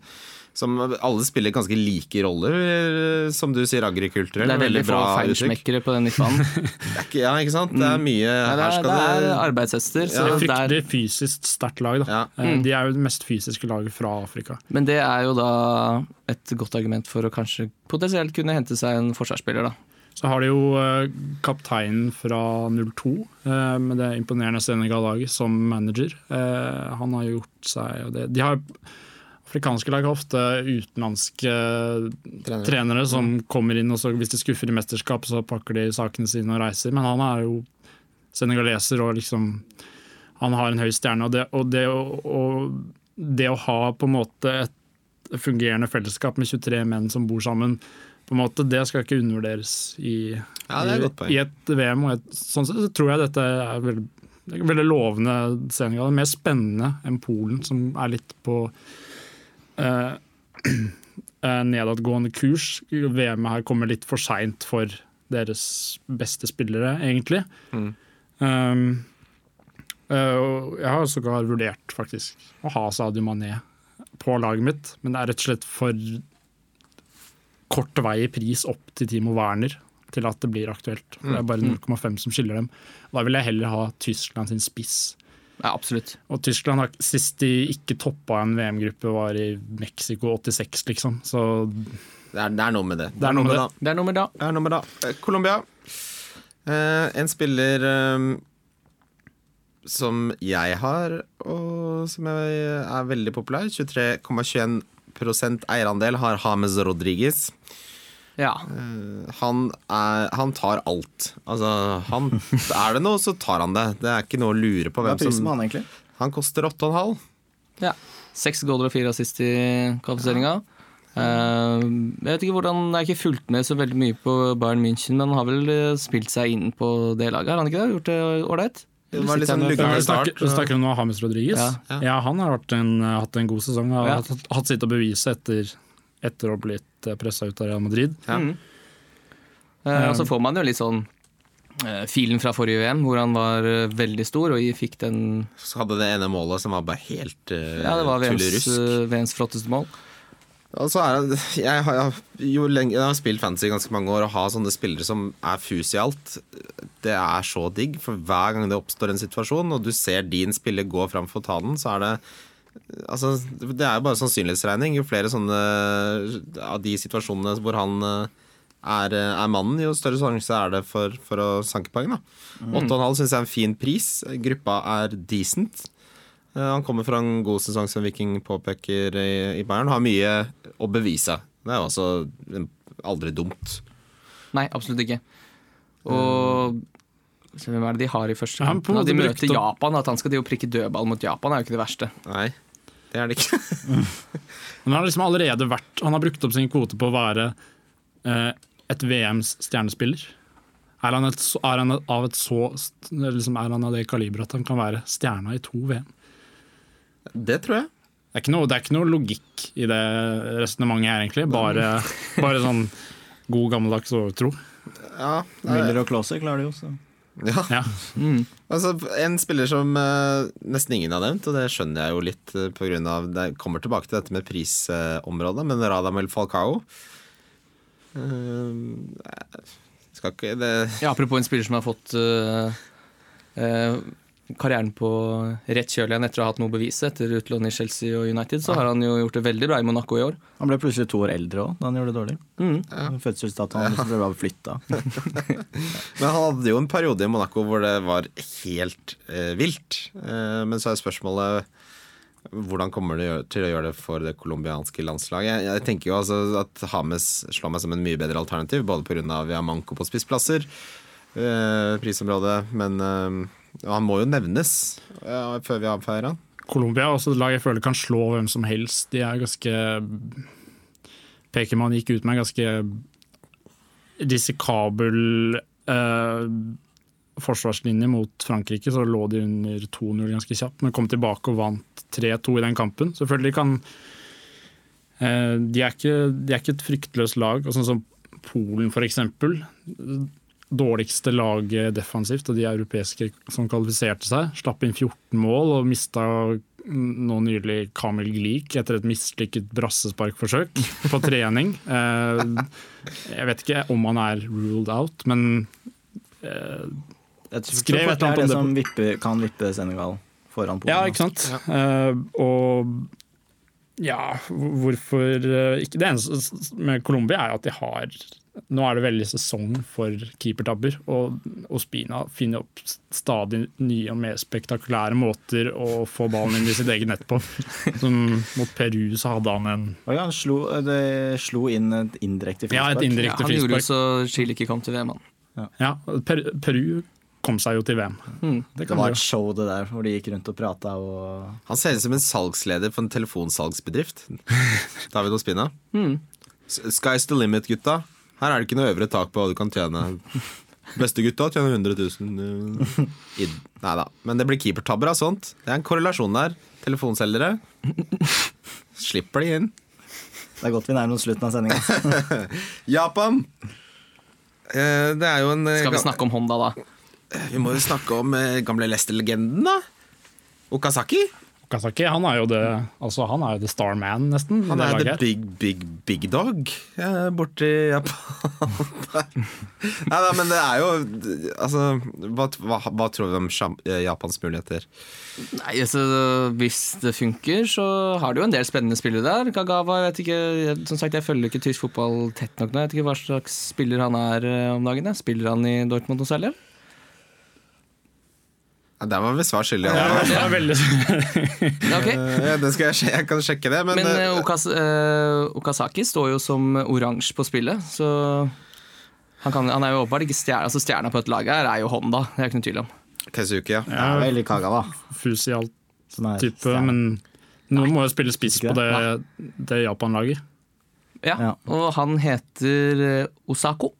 Som alle spiller ganske like roller, eh, som du sier, agrikulturell. det er veldig få bra feinschmeckere på den midtbanen. Det Ja, ikke sant? Det er mye Ja, det, Her er, skal det er det arbeidshester. Så Det er fryktelig fysisk sterkt lag. Da. Ja. Eh, De er jo det mest fysiske laget fra Afrika. men det er jo da et godt argument for å kanskje potensielt kunne hente seg en forsvarsspiller, da. Så har de jo eh, kapteinen fra 02 eh, med det imponerende Senegal-laget som manager. Eh, han har gjort seg og det. De har Afrikanske lag har ofte utenlandske Trenere. trenere som kommer inn, og så hvis de skuffer i mesterskap, så pakker de sakene sine og reiser. Men han er jo senegaleser og liksom Han har en høy stjerne. Og det, og det, og det å ha på en måte et fungerende fellesskap med 23 menn som bor sammen, på en måte, det skal ikke undervurderes i, Ja, i, i et VM. Og et, sånn sett så tror jeg dette er veldig, veldig lovende Senegal. Er mer spennende enn Polen, som er litt på eh, eh, nedadgående kurs. VM her kommer litt for seint for deres beste spillere, egentlig. Mm. Um, uh, jeg har sågar vurdert faktisk å ha Sadio Mané på laget mitt, men det er rett og slett for kort vei i pris opp til Timo Werner til at det blir aktuelt. For Det er bare 0,5 som skiller dem. Da vil jeg heller ha Tyskland sin spiss. Ja, absolutt. Og Tyskland har, Sist de ikke toppa en VM-gruppe, var i Mexico 86, liksom. Så Det er, det er noe med det. Det er noe med det. Det er nummer da. Det er noe med det. Eh, Colombia. Eh, en spiller eh, som jeg har, og som jeg er veldig populær. 23,21 eierandel har James Rodriguez. Ja. Uh, han, er, han tar alt. Altså, han, er det noe, så tar han det. Det er ikke noe å lure på Hva hvem er prisen på han, egentlig? Han koster 8,5. ja. Seks goaler og fire assist i kvalifiseringa. Eh, jeg vet ikke hvordan, jeg har ikke fulgt med så veldig mye på Bayern München, men han har vel eh, spilt seg inn på det laget, har han ikke det? Gjort det ålreit? Det var litt sånn snakker, du om nå James Rodriguez? Ja. Ja, han har vært en, hatt en god sesong. Har Ja. hatt, hatt sitt å bevise etter, etter å ha blitt pressa ut av Real Madrid. Ja. Mm. Eh, og så får man jo litt sånn eh, filen fra forrige VM, hvor han var eh, veldig stor og fikk den Så hadde det ene målet som var bare helt uh, Ja, det var VMs, tullerusk. eh, VMs flotteste mål. Og så er jeg, har, jo lenge, jeg har spilt fantasy i ganske mange år, og ha sånne spillere som er fus i alt, det er så digg. For hver gang det oppstår en situasjon, og du ser din spiller gå fram for å ta den, så er det Altså, det er jo bare sannsynlighetsregning. Jo flere sånne av de situasjonene hvor han eh, er, er mannen, jo større sjanse er det for, for å sanke poeng. Mm. 8,5 syns jeg er en fin pris. Gruppa er decent. Eh, Han kommer fra en god sesong som Viking påpeker i, i Bayern. Har mye å bevise. Det er jo også eh, aldri dumt. Nei, absolutt ikke. Og hvem er det de har i første kamp? Ja, de møter Japan. At han skal de prikke dødball mot Japan, er jo ikke det verste. Nei, det er det ikke. Men han har liksom allerede vært Han har brukt opp sin kvote på å være eh, et VMs stjernespiller. Er han, et, er han av et så liksom Er han av det kaliberet at han kan være stjerna i to VM? Det tror jeg. Det er ikke noe, det er ikke noe logikk i det resonnementet her, egentlig. Bare, bare sånn god gammeldags overtro. Ja, er, Miller og Klause klarer det jo, så. Ja. Ja. Altså, en spiller som uh, nesten ingen har nevnt, og det skjønner jeg jo litt uh, på grunn av Det kommer tilbake til dette med prisområdet, men Radamel Falcao uh, Skal ikke det Ja, apropos en spiller som har fått karrieren på rett kjøl igjen etter å ha hatt noe bevis etter utlån i Chelsea og United, så har han jo gjort det veldig bra i Monaco i år. Han ble plutselig to år eldre òg da han gjorde det dårlig. Mm. Fødselsdatoen hans ble bare flytta. Men han hadde jo en periode i Monaco hvor det var helt eh, vilt. Eh, men så er spørsmålet hvordan kommer det til å gjøre det for det colombianske landslaget? Jeg, jeg tenker jo altså at Hames slår meg som en mye bedre alternativ, både pga. vi har manko på spissplasser, eh, prisområdet, men eh, han må jo nevnes uh, før vi avfeier han. Colombia er også et lag jeg føler kan slå hvem som helst. De er ganske Pekeman gikk ut med en ganske risikabel uh, forsvarslinje mot Frankrike, så lå de under 2-0 ganske kjapt, men kom tilbake og vant 3-2 i den kampen. Selvfølgelig kan eh, de, er ikke, de er ikke et fryktløst lag. og Sånn som Polen, eksempel. Dårligste laget defensivt av de europeiske som kvalifiserte seg. Slapp inn 14 mål og mista nå nylig Kamil Glik etter et mislykket brassesparkforsøk på trening. Eh, jeg vet ikke om han er ruled out, men eh, Skrev et eller fort det er annet det om som vipper, kan vippe Senegal foran Polen. Ja, ikke sant? Eh, og ja, hvorfor eh, ikke Det eneste med Colombia er at de har Nå er det veldig sesong for keepertabber, og Ospina finner opp stadig nye og mer spektakulære måter å få ballen inn i sitt eget nett på. Som mot Peru så hadde han en Oi, han slo, det slo inn et indirekte Ja, et frispark. Ja, han gjorde det så Chile ikke kom til VM. han. Ja, Per Peru kom seg jo til VM. Mm. Det Det var et show det der, hvor de gikk rundt og prata og Han ser ut som en salgsleder for en telefonsalgsbedrift. David Ospina. Mm. Sky's the limit, gutta. Her er det ikke noe øvre tak på hva du kan tjene. Beste gutta tjener 100 000. eh, Nei da. Men det blir keepertabber av sånt. Det er en korrelasjon der. Telefonselgere. Slipper de inn. Det er godt vi nærmer oss slutten av sendinga. Japan! Eh, Det er jo en eh, Skal vi snakke om Honda, da? Vi må jo snakke om gamle Leicester-legenden, da. Okazaki. Okazaki han er jo det altså Han er jo the star man, nesten. Han er the big, big, big dog eh, borti Japan. Nei da, men det er jo Altså, hva, hva, hva tror vi om eh, Japans muligheter? Nei, altså, Hvis det funker, så har de jo en del spennende spillere der. Kagawa, jeg vet ikke, som sagt, jeg følger ikke tysk fotball tett nok nå. Jeg vet ikke hva slags spiller han er eh, om dagen. jeg. Spiller han i Dortmund noe særlig? Ja, Der var vi svar skyldige. Ja, Ja, det var veldig Ja. Eh, det skal jeg, jeg kan sjekke det, men, Men eh, Okas, uh, Okasaki står jo som oransje på spillet, så han, kan, han er jo åpenbart ikke stjerna. Altså, stjerna på et lag her er jo Honda, det er ikke noe tvil om. Keisuke, ja. veldig er vel i alt er type, stjerne. men noen må jo spille spiss på det, det Japan-laget. Ja, Ja. Og han heter Osako.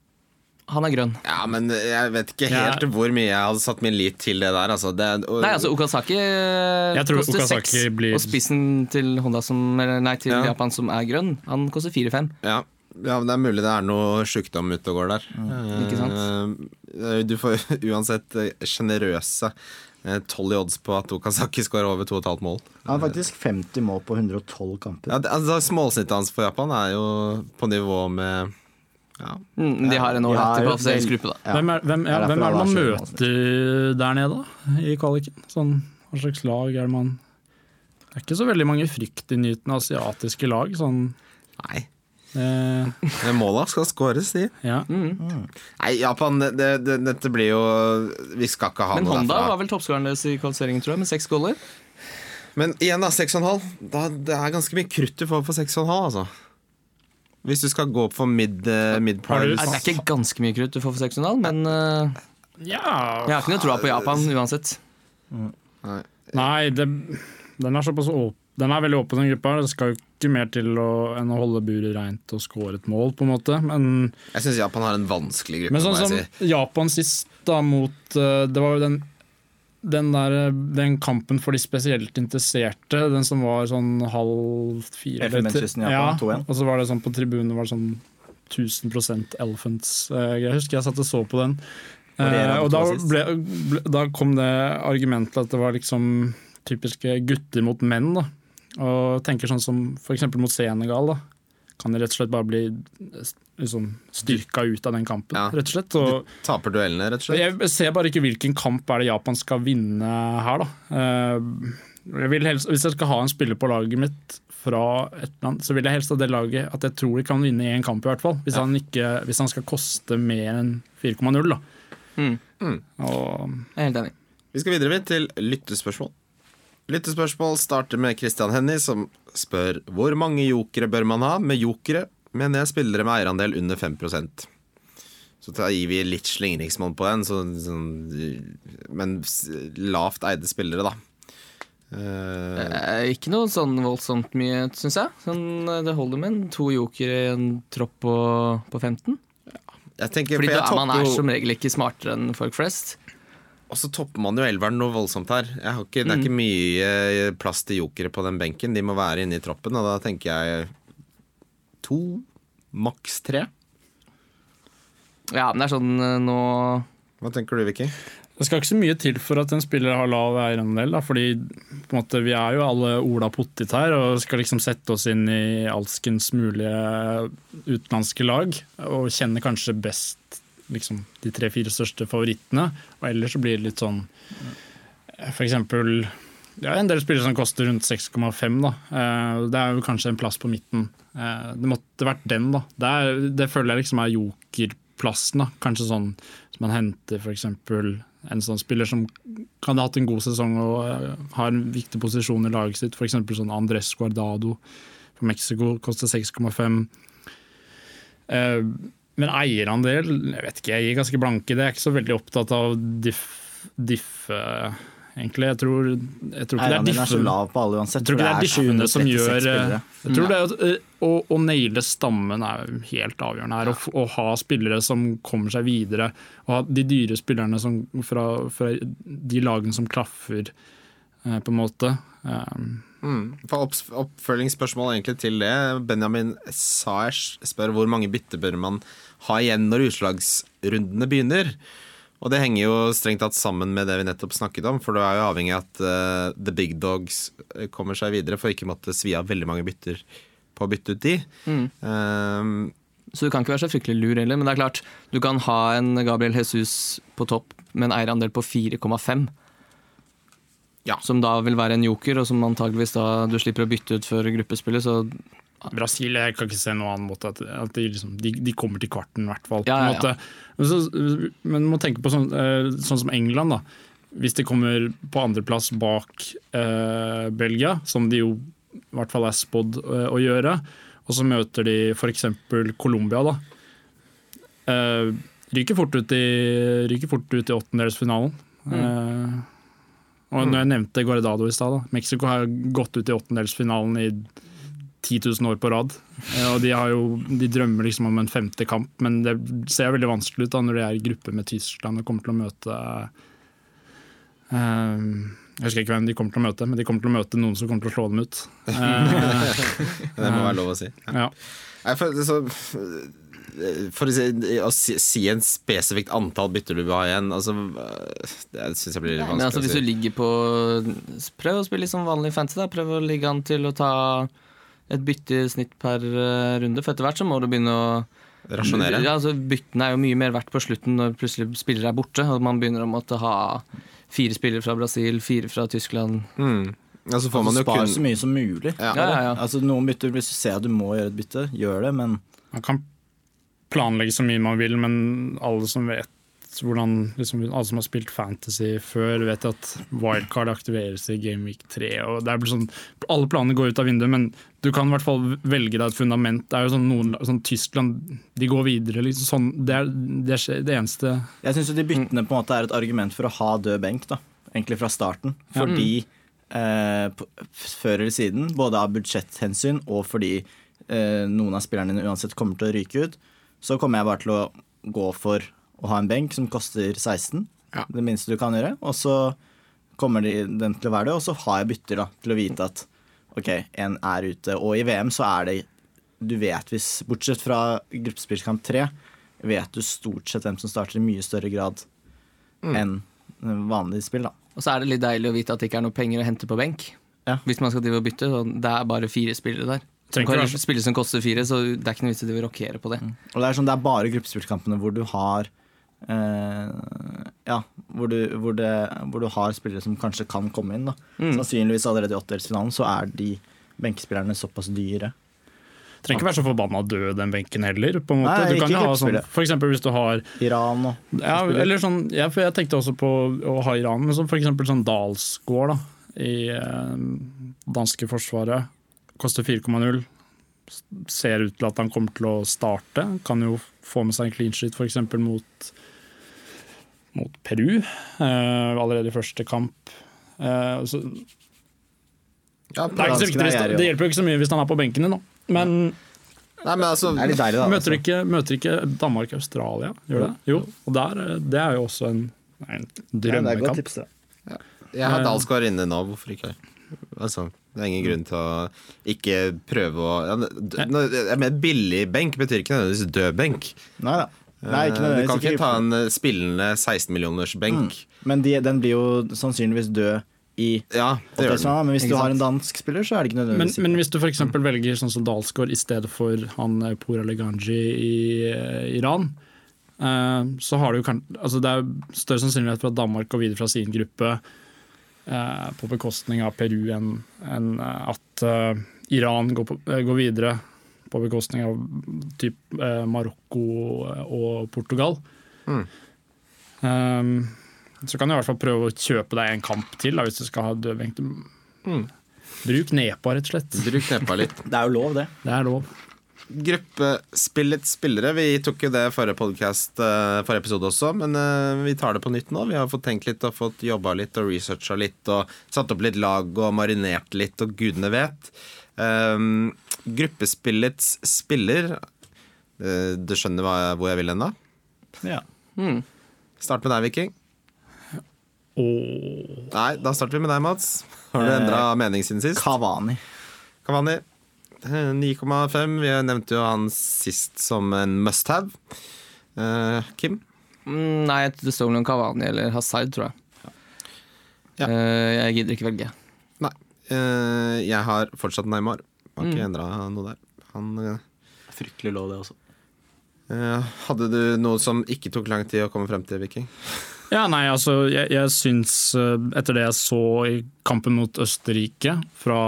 Han er grønn. Ja, men jeg vet ikke Ja. helt hvor mye jeg hadde satt min lit til det der. Altså, det, og, Nei, altså Okazaki eh, koster Okazaki seks, blir- og spissen til Honda som, nei, til Ja. Japan som er grønn, han koster fire-fem. ja, ja, men det er mulig det er noe sjukdom ute og går der. ikke sant? Eh, Eh, Du får uansett sjenerøse tolv 12 i odds på at Okazaki skårer over 2,5 mål. Han har faktisk 50 mål på 112 kamper. Ja, det, altså, Målsnittet hans for Japan er jo på nivå med ja. Mm, de har en De ålreit kvalifiseringsgruppe, da. Hvem, er, hvem, er hvem er det man møter der nede, da? I kvaliken? Sånn, hva slags lag er det man Det er ikke så veldig mange fryktinngytende asiatiske lag. Sånn Nei. eh, måla skal skåres, de. Ja. Nei, Japan, det, det, det, dette blir jo Vi skal ikke ha Men noe Honda derfra. var vel toppskåreren deres i kvalifiseringen, tror jeg, med seks goller. Men igjen, da. 6,5. halv Det er ganske mye krutt du får for 6,5, altså. Hvis du skal gå for mid, uh, mid price Det er ikke ganske mye krutt du får for 6,5, men eh, ja jeg har ikke noe troa på Japan uansett. Nei, det, den er såpass åpen. Den er veldig åpen, den gruppa. Det skal jo ikke mer til å, enn å holde buret reint og score et mål, på en måte. Men, Jeg syns Japan har en vanskelig gruppe. men sånn som jeg si. Japan sist, da, mot eh, Det var jo den den, der, den kampen for de spesielt interesserte, den som var sånn halv fire ja, Elfenbenskysten, 2-1. Og så var det sånn på tribunen var det sånn 1000 Elephants. Eh, Jeg husker jeg satt og så på den. Det Eh, og da, ble, ble, da kom det argumentet at det var liksom typiske gutter mot menn. da. Og tenker sånn som f.eks. mot Senegal. da. Kan de rett og slett bare bli liksom, styrka ut av den kampen. Ja. rett og slett. Og Taper duellene, rett og slett. jeg ser bare ikke hvilken kamp er det Japan skal vinne her, da. Eh, Jeg vil helst, hvis jeg skal ha en spiller på laget mitt fra et land, så vil jeg helst ha det laget at jeg tror de kan vinne én kamp, i hvert fall. Hvis, han, ikke, hvis han skal koste mer enn 4,0, da. Mm. Og Jeg er helt enig. Vi skal videre til lyttespørsmål. Lyttespørsmål starter med Christian Hennie, som spør hvor mange jokere bør man ha. Med jokere mener jeg spillere med eierandel under 5% Så da gir vi litt slingringsmonn på den, så, sånn, men lavt eide spillere, da. Eh, ikke noe sånn voldsomt mye, syns jeg. Sånn, eh, det holder med to jokere i en tropp på, på 15. jeg tenker, Fordi for man er jo- som regel ikke smartere enn folk flest. Og så topper man jo elveren noe voldsomt her. Jeg har ikke, det er ikke mye eh, plass til jokere på den benken. De må være inne i troppen, og da tenker jeg to, maks tre. Ja, men det er sånn eh, nå Hva tenker du, Vicky? det skal ikke så mye til for at en spiller har lav eierandel, fordi på en måte, vi er jo alle Ola Pottit her og skal liksom sette oss inn i alskens mulige utenlandske lag, og kjenner kanskje best liksom, de tre-fire største favorittene. Og ellers så blir det litt sånn For eksempel ja, en del spillere som koster rundt 6,5. da. Eh, Det er jo kanskje en plass på midten. Eh, Det måtte vært den, da. Det, er, det føler jeg liksom er jokerplassen. da. Kanskje sånn som man henter f.eks. en sånn spiller som kan ha hatt en god sesong og eh, har en viktig posisjon i laget sitt. F.eks. sånn Andres Guardado fra Mexico koster 6,5. Eh, Men eierandel, jeg vet ikke, jeg gir ganske blanke. Det er ikke så veldig opptatt av diff, diff eh, egentlig. Jeg tror, jeg tror ikke det er uansett. Jeg tror ikke det er diffene som gjør eh. Jeg tror det er at, eh, å, å naile stammen er helt avgjørende her. Å, å ha spillere som kommer seg videre. Å ha de dyre spillerne som, fra, fra de lagene som klaffer, eh, på en måte. Mm. Oppfølgingsspørsmål egentlig til det. Benjamin Saers spør hvor mange bytte bør man ha igjen når utslagsrundene begynner. Og det henger jo strengt tatt sammen med det vi nettopp snakket om, for du er jo avhengig av at uh, the big dogs eh, kommer seg videre for ikke måtte svi av veldig mange bytter på å bytte ut de. Eh, Så du kan ikke være så fryktelig lur heller, men det er klart, du kan ha en Gabriel Jesus på topp med en eierandel på 4,5. Ja. Som da vil være en joker, og som antageligvis da du slipper å bytte ut før gruppespillet. Så Brasil jeg kan ikke se noen annen måte at, at de, liksom, de, de kommer til kvarten, i hvert fall. Ja, ja. Men, så, men man må tenke på sånn, eh, sånn som England. da. Hvis de kommer på andreplass bak eh, Belgia, som de jo i hvert fall er spådd eh, å gjøre, og så møter de f.eks. Colombia, da. Eh, ryker fort ut i, ryker fort ut i åttendedelsfinalen. Eh, og når jeg nevnte Guardado i stad. Mexico har gått ut i åttendelsfinalen i 10 000 år på rad. Eh, Og de, har jo, de drømmer liksom om en femte kamp, men det ser veldig vanskelig ut da når de er i gruppe med Tyskland og kommer til å møte eh, Jeg husker ikke hvem de kommer til å møte, men de kommer til å møte noen som kommer til å slå dem ut. Eh, det må være lov å si. ja. Nei, for, så, For å si, å si, en spesifikt antall bytter du vil ha igjen, altså, det syns jeg blir litt Men altså, vanskelig hvis du ligger på Prøv å spille litt som vanlig fantasy. da Prøv å ligge an til å ta et bytte i snitt per eh, runde. For etter hvert så må du begynne å Rasjonere. Ja, altså, byttene er jo mye mer verdt på slutten når plutselig spillere er borte, og man begynner å måtte ha fire spillere fra Brasil, fire fra Tyskland. Mm. Ja, så får man Altså, jo spar kun så mye som mulig. Ja. Ja, ja, ja. Altså, noen bytter, Hvis du ser at du må gjøre et bytte, gjør det, men Man kan planlegge så mye man vil, men alle som vet hvordan, liksom, alle som har spilt fantasy før, vet at wildcard aktiveres i Game Week 3. Og det er sånn, alle planene går ut av vinduet, men du kan i hvert fall velge deg et fundament. Det er jo sånn, noen, sånn Tyskland de går videre. Liksom, sånn, det er det, er det eneste jeg syns de byttene på en måte er et argument for å ha død benk, da. Egentlig fra starten. Fordi eh, før eller siden, både av budsjetthensyn og fordi eh, noen av spillerne dine uansett kommer til å ryke ut, så kommer jeg bare til å gå for å ha en benk som koster 16. Ja. Det minste du kan gjøre. Og så kommer den til å være det, og så har jeg bytter da, til å vite at OK, en er ute. Og i VM så er det Du vet hvis Bortsett fra gruppespillkamp 3, vet du stort sett hvem som starter i mye større grad enn vanlig spill, da. Og så er det litt deilig å vite at det ikke er noe penger å hente på benk. Ja. Hvis man skal drive og bytte. Så det er bare fire spillere der. Du kan ikke være- spille som koster fire, så det er ikke noe vits i å rokere på det. Og det er, sånn, det er bare gruppespillkampene hvor du har eh, Ja, hvor du, hvor, det, hvor du har spillere som kanskje kan komme inn. da Sannsynligvis allerede i åttedelsfinalen så er de benkespillerne såpass dyre. Trenger ikke være så forbanna død den benken heller. På en måte. Nei, du kan ikke ha sånn, for eksempel hvis du har Iran og ja, eller sånn, ja, for Jeg tenkte også på å ha Iran, men så for eksempel sånn Dalsgård da, i eh, danske forsvaret. Koster 4,0. Ser ut til at han kommer til å starte. Kan jo få med seg en clean sheet f.eks. mot mot Peru uh, allerede i første kamp. Uh, så, ja, det, er ikke så viktig, er det hjelper jo ikke så mye hvis han er på benken din, da. Men Nei, men altså, Det er deilig, da. møter, altså. ikke, møter ikke Danmark Australia? Gjør det? Jo. Og der, eh, det er jo også en, en Ja, det er et godt drømmekamp. tips, det. jeg har Dalsgaard inne nå, hvorfor ikke? Altså, det er ingen grunn til å ikke prøve å ja, mener, Billig benk betyr ikke nødvendigvis død benk. Nei da. Nei, ikke Eh, du kan ikke ta en eh, spillende 16 millioners benk. Men de, den blir jo sannsynligvis død i Ja, det gjør den. Men hvis du har en dansk spiller, så er det ikke nødvendigvis men hvis du f.eks. velger sånn som Dalsgaard i stedet for han eh, Pora Leganji i uh, Iran, uh, så har du jo kan, altså Det er større sannsynlighet for at Danmark går videre fra sin gruppe på bekostning av Peru enn enn, eh, at eh, Iran går, på, eh, går videre på bekostning av typ eh, Marokko eh, og Portugal. Mm. Um, så kan du i hvert fall prøve å kjøpe deg en kamp til da, hvis du skal ha dødbenk. Mm. Bruk nepa, rett og slett. Bruk nepa litt. Det er jo lov, det. Det er lov. Gruppespillets spillere. Vi tok jo det forrige podcast, eh, forrige episode også, men eh, vi tar det på nytt nå. Vi har fått tenkt litt og fått jobba litt og researcha litt og satt opp litt lag og marinert litt, og gudene vet. Um, gruppespillets spiller eh, Du skjønner hvor jeg vil hen, da? Ja. Start med deg, Viking. Åh. Nei, da starter vi med deg, Mats. Har du Eh, mening siden sist? Kavani. Kavani. Eh, 9,5. Vi nevnte jo han sist som en must have. Uh, Kim? Mm, nei, det står mellom Kavani eller Hazard, tror jeg. Ja. Uh, jeg gidder ikke velge. Nei. Uh, jeg har fortsatt Neymar. Har ikke Mm. endra noe der. Han eh, Fryktelig lov, det også. eh, Hadde du noe som ikke tok lang tid å komme frem til, Viking? Ja, nei, altså, jeg, jeg syns eh, Etter det jeg så i kampen mot Østerrike, fra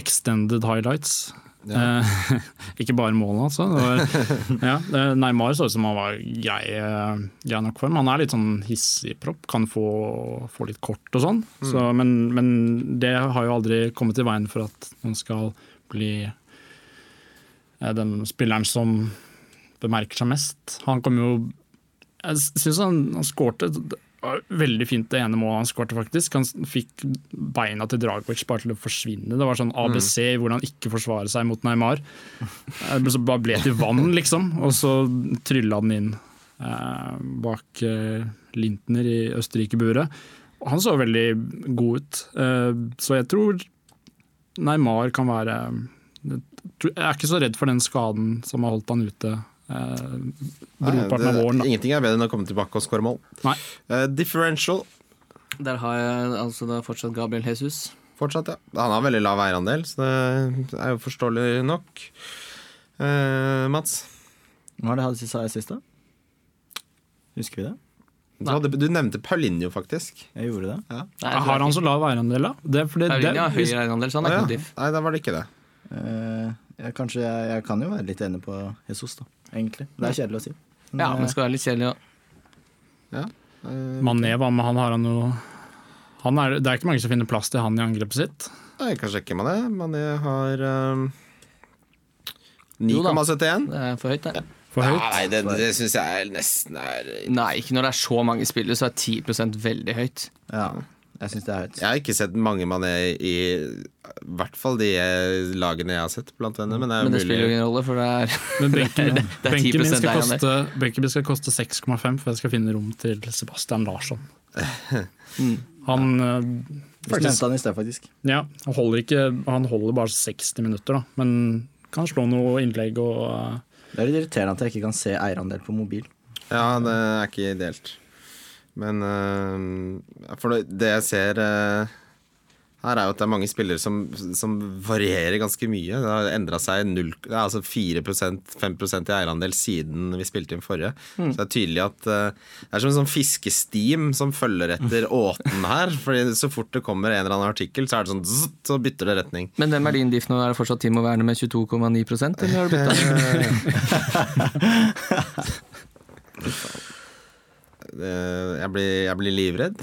extended highlights Ja. eh, Ikke bare målene, altså. Var, ja, Neymar så ut som han var grei, eh, grei nok form. Han er litt sånn hissigpropp, kan få, få litt kort og sånn. Så, men, men det har jo aldri kommet i veien for at man skal bli eh, den spilleren som bemerker seg mest. Han kom jo Jeg syns han, han skårte veldig fint det ene målet han skårte, faktisk. Han fikk beina til Dragovic bare til å forsvinne. Det var sånn ABC i hvordan han ikke forsvare seg mot Neymar. Så bare ble til vann, liksom. Og så trylla den inn eh, bak eh, Lintner i Østerrike-buret. Han så veldig god ut, eh, så jeg tror Neymar kan være Jeg er ikke så redd for den skaden som har holdt han ute eh, brorparten av våren. Da. Ingenting er bedre enn å komme tilbake og skåre mål. Nei. Eh, differential Der har jeg altså da fortsatt Gabriel Jesus. fortsatt, ja. Han har veldig lav eierandel, så det er jo forståelig nok. Uh, Mats, Hva var det jeg sa jeg sist, da? Husker vi det? du, hadde, du nevnte Paulinho, faktisk. Jeg gjorde det. Nei, jeg Har han så lav eierandel, da? Det, er fordi det, Paulinho har høyere eierandel, så han er ja. ikke diff. Nei, da var det ikke det. Uh, jeg, kanskje, jeg, jeg kan jo være litt enig på Jesus, da. Egentlig. Det er kjedelig å si. Ja, men eh, skal være litt kjedelig, da. Ja. Uh, Mané, hva med han har han noe han er, Det er ikke mange som finner plass til han i angrepet sitt. jeg kan sjekke med det. Mané har um, 9,71. Det er for høyt, det. For høyt. Nei, det, det syns jeg nesten er Nei, ikke når det er så mange spillere, så er 10% veldig høyt. Ja, jeg syns det er høyt. Jeg har ikke sett mange Mané i i hvert fall de eh, lagene jeg har sett blant venner, men det er Men det spiller jo ingen rolle, for det er Men benken, det er benken, 10% min skal koste, benken min skal koste 6,5 for jeg skal finne rom til Sebastian Larsson. Mm. Han ja. Vi han i sted, faktisk. Ja, han holder, ikke, han holder bare 60 minutter, da. Men kan slå noe innlegg og uh... Det er litt irriterende at jeg ikke kan se eierandel på mobil. Ja, det er ikke ideelt. Men uh, For det- jeg ser uh, her, er jo at det er mange spillere som, som varierer ganske mye. Det har endra seg 0, det er altså 4 5 i eierandel siden vi spilte inn forrige. Så det er tydelig at uh, det er som en sånn fiskestim som følger etter åten her. Fordi så fort det kommer en eller annen artikkel, så er det sånn zzz, så bytter det retning. Men hvem er din diff nå? Er det fortsatt Timo Werner med 22,9% eller har du bytta? Eh, Jeg blir, jeg blir livredd.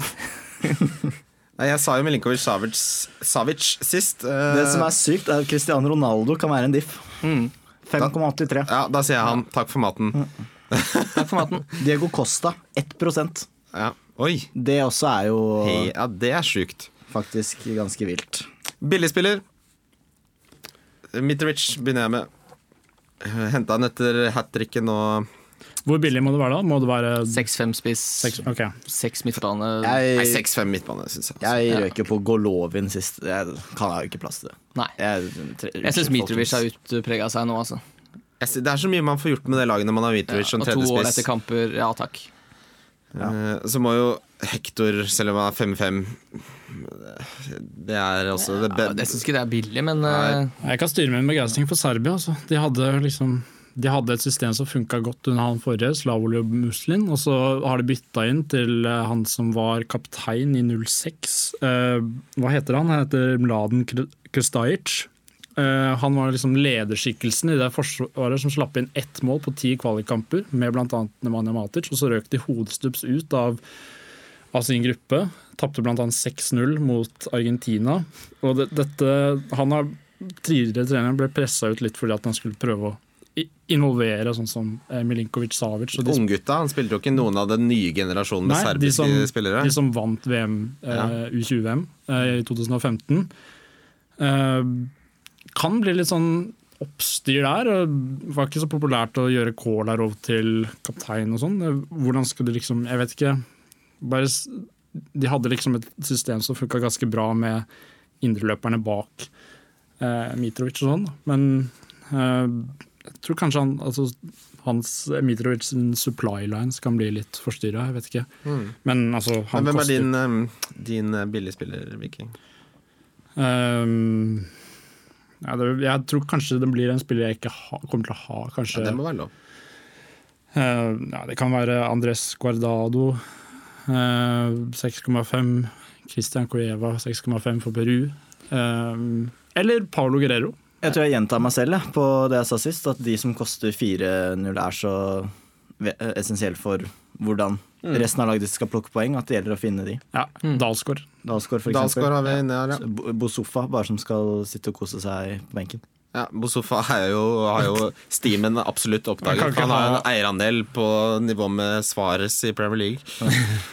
Nei, jeg sa jo Milinkovic Savic, Savic sist. eh, Det som er sykt, er at Cristiano Ronaldo kan være en diff. Mm. 5,83. Ja, da sier jeg han. Takk for maten. Takk for maten. Diego Costa 1% Ja. Oi, Det også er jo hei, ja, det er sjukt. faktisk ganske vilt. Billigspiller. Mitrovic begynner jeg med. Henta han etter hat tricket nå. Hvor billig må det være da? Må det være 6-5 spiss, 6, okay. 6 midtbane Nei, 6-5 midtbane, syns jeg. jeg røk jo på Golovin sist. Jeg kan ha jo ikke plass til det. Nei. Jeg, tre- Jeg syns Mitrovic har utprega seg nå, altså. Jeg Det er så mye man får gjort med det laget når man har Mitrovic som og to år etter kamper, ja takk. Ja. Så må jo Hector, selv om han er 5-5 Det er også det Ja, jeg syns ikke det er billig, men Nei. eh, Jeg kan styre med en begeistring for Serbia. Altså. De, hadde liksom, de hadde et system som funka godt under han forrige, Slavoj Muslin. Og så har de bytta inn til eh, han som var kaptein i 06. Eh, hva heter han? Han heter Mladen Kr- Krstajic. Eh, han var liksom lederskikkelsen i det forsvaret som slapp inn ett mål på ti kvalikkamper, med bl.a. Nemanja Matic. Og så røk de hodestups ut av, av sin gruppe. Tapte bl.a. 6-0 mot Argentina. Og det, dette, han har tidligere treneren ble pressa ut litt fordi at han skulle prøve å involvere sånn som eh, Milinkovic Savic. Unggutta. Han spilte jo ikke noen av den nye generasjonen med Nei, de som- spillere. de som vant VM, eh, U20-VM eh, i 2015. Eh, kan bli litt sånn oppstyr der. Det var ikke så populært å gjøre Kolarov til kaptein og sånn. Hvordan skal de liksom Jeg vet ikke. Bare, de hadde liksom et system som funka ganske bra med indreløperne bak eh, Mitrovic og sånn. Men eh, jeg tror kanskje han, altså, hans Mitrovic sin supply lines kan bli litt forstyrra. Jeg vet ikke. Men altså, han Men hvem er din, din eh, billigspiller, Viking? Um, ja, det, Jeg tror kanskje det blir en spiller jeg ikke ha, kommer til å ha. Kanskje, Ja, det må være lov. Uh, ja, det kan være Andres Guardado, uh, 6,5. Christian Cueva, 6,5 for Peru. Uh, eller Paulo Guerrero. Jeg tror jeg gjentar meg selv på det jeg sa sist, at de som koster 4-0 er så essensielle for hvordan resten av laget skal plukke poeng, at det gjelder å finne de. Ja, Dalsgaard. Dalsgaard, for Dalsgaard eksempel. har vi inne her, ja. Bo- Bosofa, bare som skal sitte og kose seg på benken. Ja Bosofa jo, har jo Steamen absolutt oppdaget. Han har en eierandel på nivå med Svares i Premier League.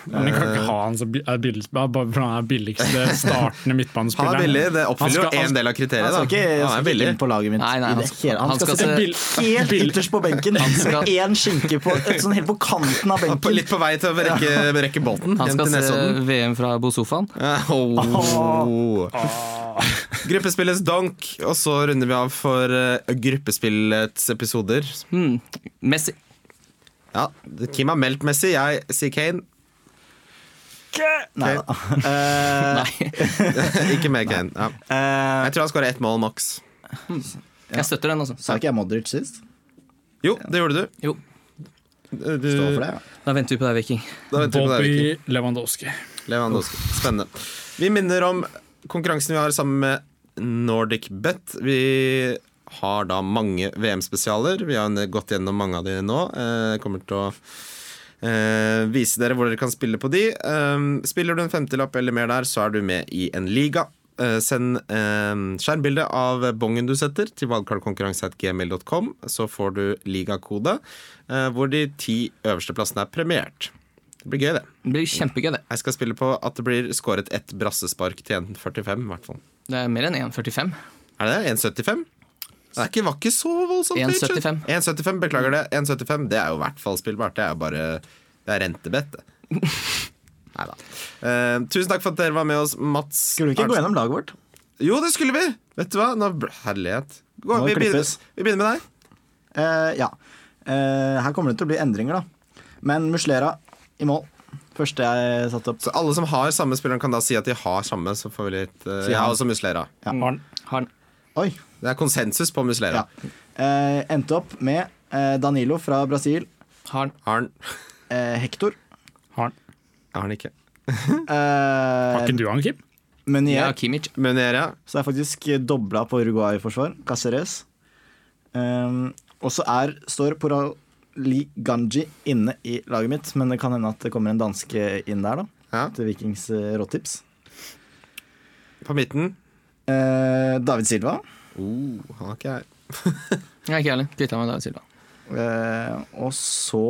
Men jeg kan ikke ha han som er billig bare han er billigste startende Han er billig, det oppfyller skal- jo en del av kriteriet. Han skal ikke, han Han skal er ikke billig. inn på laget mitt. Nei, nei, han skal- han, han skal, sitte se- helt ytterst på benken. skal- Én skinke på, sånn helt på kanten av benken. Litt på vei til å rekke, rekke båten han skal se VM fra Bosofaen. Ja, oh. Gruppespillets donk, og så runder vi av for eh, gruppespillets episoder. Mm. Messi. Ja, Kim har meldt Messi, jeg sier Kane. Nei da. Eh, Ikke mer Kane. Ja. eh, Jeg tror han skårer ett mål maks. Jeg støtter den, altså. Sa ikke jeg Modric sist? Jo, det gjorde du. Jo, du det. Ja. da venter vi på deg, Viking. Da venter vi på deg, Vicky. Bobby Lewandowski. Lewandowski. Spennende. Vi minner om konkurransen vi har sammen med Nordic Bet. Vi har da mange VM-spesialer. Vi har gått gjennom mange av de nå. Jeg kommer til å eh, vise dere hvor dere kan spille på de. Eh, spiller du en femtilapp eller mer der, så er du med i en liga. Eh, send eh, skjermbilde av bongen du setter til valgkartkonkurranse.gmil.com. så får du ligakode, eh, hvor de ti øverste plassene er premiert. Det blir gøy, det. Det blir kjempegøy, det. Jeg skal spille på at det blir skåret ett brassespark til 1,45, i hvert fall. Det er mer enn 1,45. Er det det? 1,75? Det er ikke, var ikke så voldsomt 1,75. 1,75, Beklager det. 1,75, Det er jo i hvert fall spillbart. Det er jo bare Det er rentebett, det. Nei da. Uh, tusen takk for at dere var med oss, Mats. Skulle vi ikke gå gjennom laget vårt? Jo, det skulle vi! Vet du hva? Nå, herlighet. Gå, Nå vi, begynner, vi begynner med deg. Uh, ja. Uh, her kommer det til å bli endringer, da. Men Muslera i mål. Første jeg satte opp. Så alle som har samme spilleren, kan da si at de har samme. Så får vi litt uh, Jeg har også Muslera. Ja. Han. han. Oi. Det er konsensus på Muslera. Ja. Eh, endte opp med eh, Danilo fra Brasil. Har'n. Han Eh, Hector. Har'n. Jeg Har den ikke. Har Eh, ikke du han, Kim? Munier. Ja, Kimmich. ja. Så det er faktisk dobla på Uruguay-forsvar. Caceres. Um, og så er, står Porali Ganji inne i laget mitt, men det kan hende at det kommer en danske inn der, da. Ja. Til Vikings uh, råtips. På midten. Eh, David Silva. Oh, han har ikke jeg. er ikke heller. Kvitta meg David Silva. Eh, og så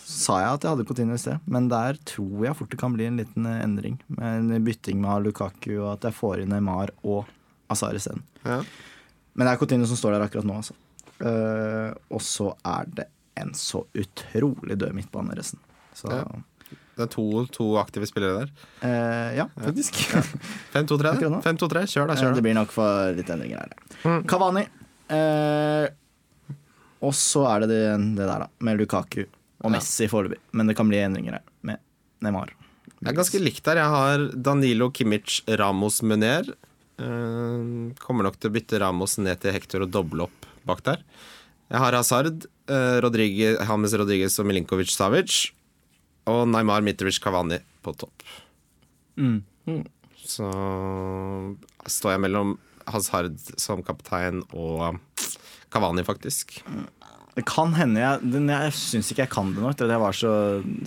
sa jeg at jeg hadde Coutinho i sted, men der tror jeg fort det kan bli en liten eh, endring. Med en bytting med Lukaku, og at jeg får inn Neymar og Azar isteden. Ja. Men det er Coutinho som står der akkurat nå, altså. Eh, og så er det en så utrolig død midtbane, resten. Så Ja. Det er to, to aktive spillere der. eh, ja, faktisk. 5-2-3. Akkurat nå. 5-2-3, Kjør, da. Eh, kjør det blir nok for litt endringer her. Kavani. Eh, og så er det det, det der, da. Med Lukaku og Messi foreløpig. Men det kan bli endringer her med Neymar. Jeg er ganske likt der. Jeg har Danilo Kimmich, Ramos, Muner. Eh, kommer nok til å bytte Ramos ned til Hector og doble opp bak der. Jeg har Hazard, eh, Rodriguez, James Rodriguez og Milinkovic Savic. Og Neymar Mitrovic Kavani på topp. Mm. Så står jeg mellom Hazard som kaptein og Kavani, faktisk. Det kan hende jeg den, Jeg syns ikke jeg kan det nok. at jeg var så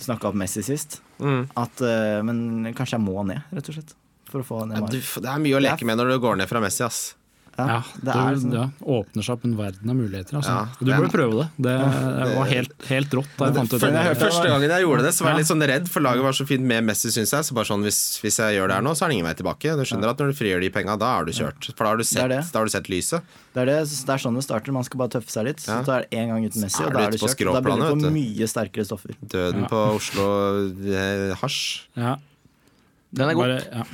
snakka opp Messi sist. Mm. At, eh, men kanskje jeg må ned, rett og slett. For å få Ja, du, det er mye å leke med når du går ned fra Messi, ass. Ja, det er sånn. ja, åpner seg opp en verden av muligheter. Altså. Ja, du burde prøve det. Det var helt, helt rått da jeg fant ut det. første gangen jeg gjorde det, så var jeg litt sånn redd, for laget var så fint med Messi, syns jeg. Så bare sånn, hvis, hvis jeg gjør det her nå, så er det ingen vei tilbake. Du skjønner at når du frigjør de penga, da er du kjørt. For da har du sett, Det det. Da har du sett lyset. Det er, det, det er sånn det starter. Man skal bare tøffe seg litt. Så tar det én gang uten Messi, og du da er du på kjørt. Da blir du å få vet du. mye sterkere stoffer. Døden Ja. på Oslo eh, hasj. Ja, Den er god. bare, ja.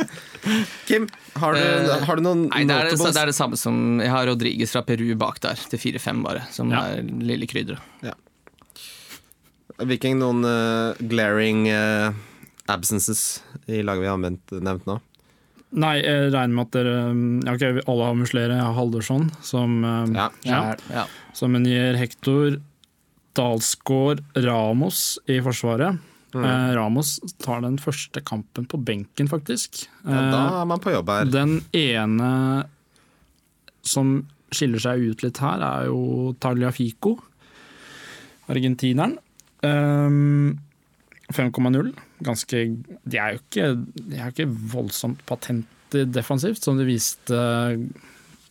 Kim, har du, uh, har du noen Nei, det er det, det er det samme som Jeg har Rodriguez fra Peru bak der, til 4-5 bare. Som Ja. er lille krydderet. Viking, noen uh, glaring uh, absences i laget vi har nevnt, nevnt nå? Nei, jeg regner med at dere ja, ok, alle har muslere. Jeg har Haldorsson som Ja. ja, Ja. Som gir Hector, Dalsgaard, Ramos i Forsvaret. Mm. Eh, Ramos tar den første kampen på benken, faktisk. Ja, da Eh, er man på jobb her. den ene som skiller seg ut litt her, er jo Tagliafico, argentineren. Um, 5,0. Ganske De er jo ikke, de er ikke voldsomt patenter defensivt, som de viste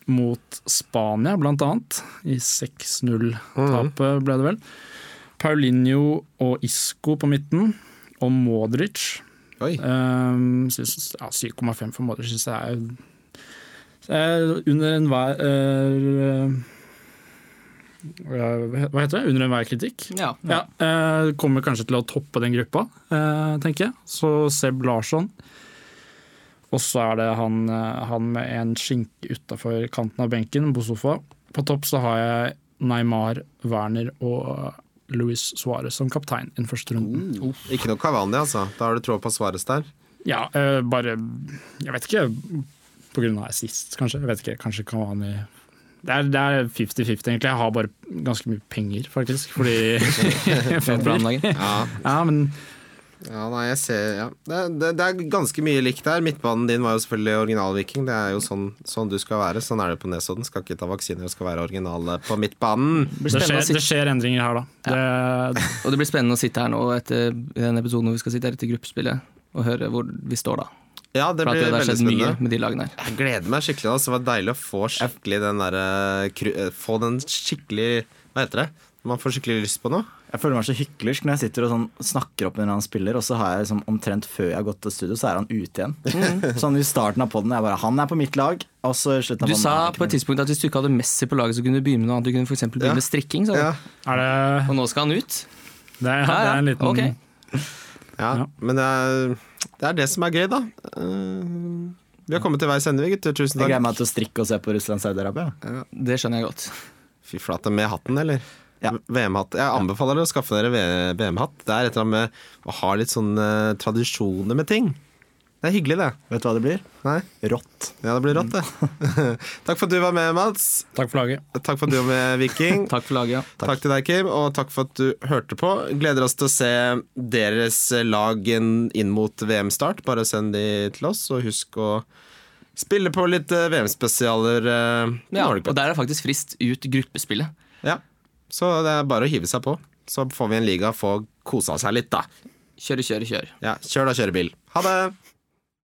mot Spania, blant annet. I 6-0-tapet, ble det vel. Paulinho og Isco på midten, og Modric. Oi. Um, ja, 7,5 for Modric syns jeg er, er under enhver uh, Hva heter det? Under enhver kritikk. Ja. Ja, eh, kommer kanskje til å toppe den gruppa, uh, tenker jeg. Så Seb Larsson Og så er det han, han med en skinke utafor kanten av benken, Bosofa. På topp så har jeg Neymar, Werner og Luis Suárez som kaptein i den første runden. Ikke noe Cavani, altså. Da har du tråd på Suárez der. Ja, eh, bare Jeg vet ikke. På grunn av assist, kanskje. Jeg vet ikke, Kanskje Kavani Det er- fifty-fifty, 50-50, egentlig. Jeg har bare ganske mye penger, faktisk. Fordi. Ja, Ja, men ja nei, jeg ser ja. det, det, det er ganske mye likt der. Midtbanen din var jo selvfølgelig originalviking. Det er jo sånn, sånn du skal være. Sånn er det på Nesodden. Skal ikke ta vaksiner og skal være originale på midtbanen. Det det skjer, det skjer endringer her, da. Det, og det blir spennende å sitte her nå etter i den episoden hvor vi skal sitte her etter gruppespillet og høre hvor vi står da. Ja, det blir det veldig spennende. med de lagene her. Jeg gleder meg skikkelig. Altså. Det var deilig å få skikkelig den derre eh, Få den skikkelig Hva heter det? Man får skikkelig lyst på noe. Jeg føler meg så hyklersk når jeg sitter og sånn snakker opp en eller annen spiller, og så har jeg liksom, omtrent før jeg har gått til studio, så er han ute igjen. Sånn i starten av poden. Han er på mitt lag, og så av Du sa på et tidspunkt at hvis du ikke hadde Messi på laget, så kunne du begynne med noe annet. Du kunne f.eks. begynne Ja. med strikking. Ja, er det, Og nå skal han ut. det, er, Ja, det er en liten okay. ja. Ja. Men det er, det er det som er gøy, da. Uh... Vi har kommet til veis ende, gutter. Tusen Jeg gleder meg til å strikke og se på Russland-Saudi-Arabia. Det skjønner jeg godt. Fy flate, med hatten, eller? Ja. VM-hatt. Jeg anbefaler dere å skaffe dere VM-hatt. Det er et eller annet med å ha litt sånne tradisjoner med ting. Det er hyggelig, det. Vet du hva det blir? Nei? Rått. Ja, det blir rått, det. takk for at du var med, Mats. Takk for laget. Takk for at du var med, Viking. Takk for laget. ja. Takk. til deg, Kim, og takk for at du hørte på. Gleder oss til å se deres lag inn inn mot VM-start. Bare send de til oss, og husk å spille på litt eh, VM-spesialer. eh, Ja, og der er faktisk frist ut gruppespillet. Ja. Så det er bare å hive seg på. Så får vi en liga, få kosa seg litt, da. Kjøre, kjøre, kjør. Ja, kjør da, kjørebil. Ha det!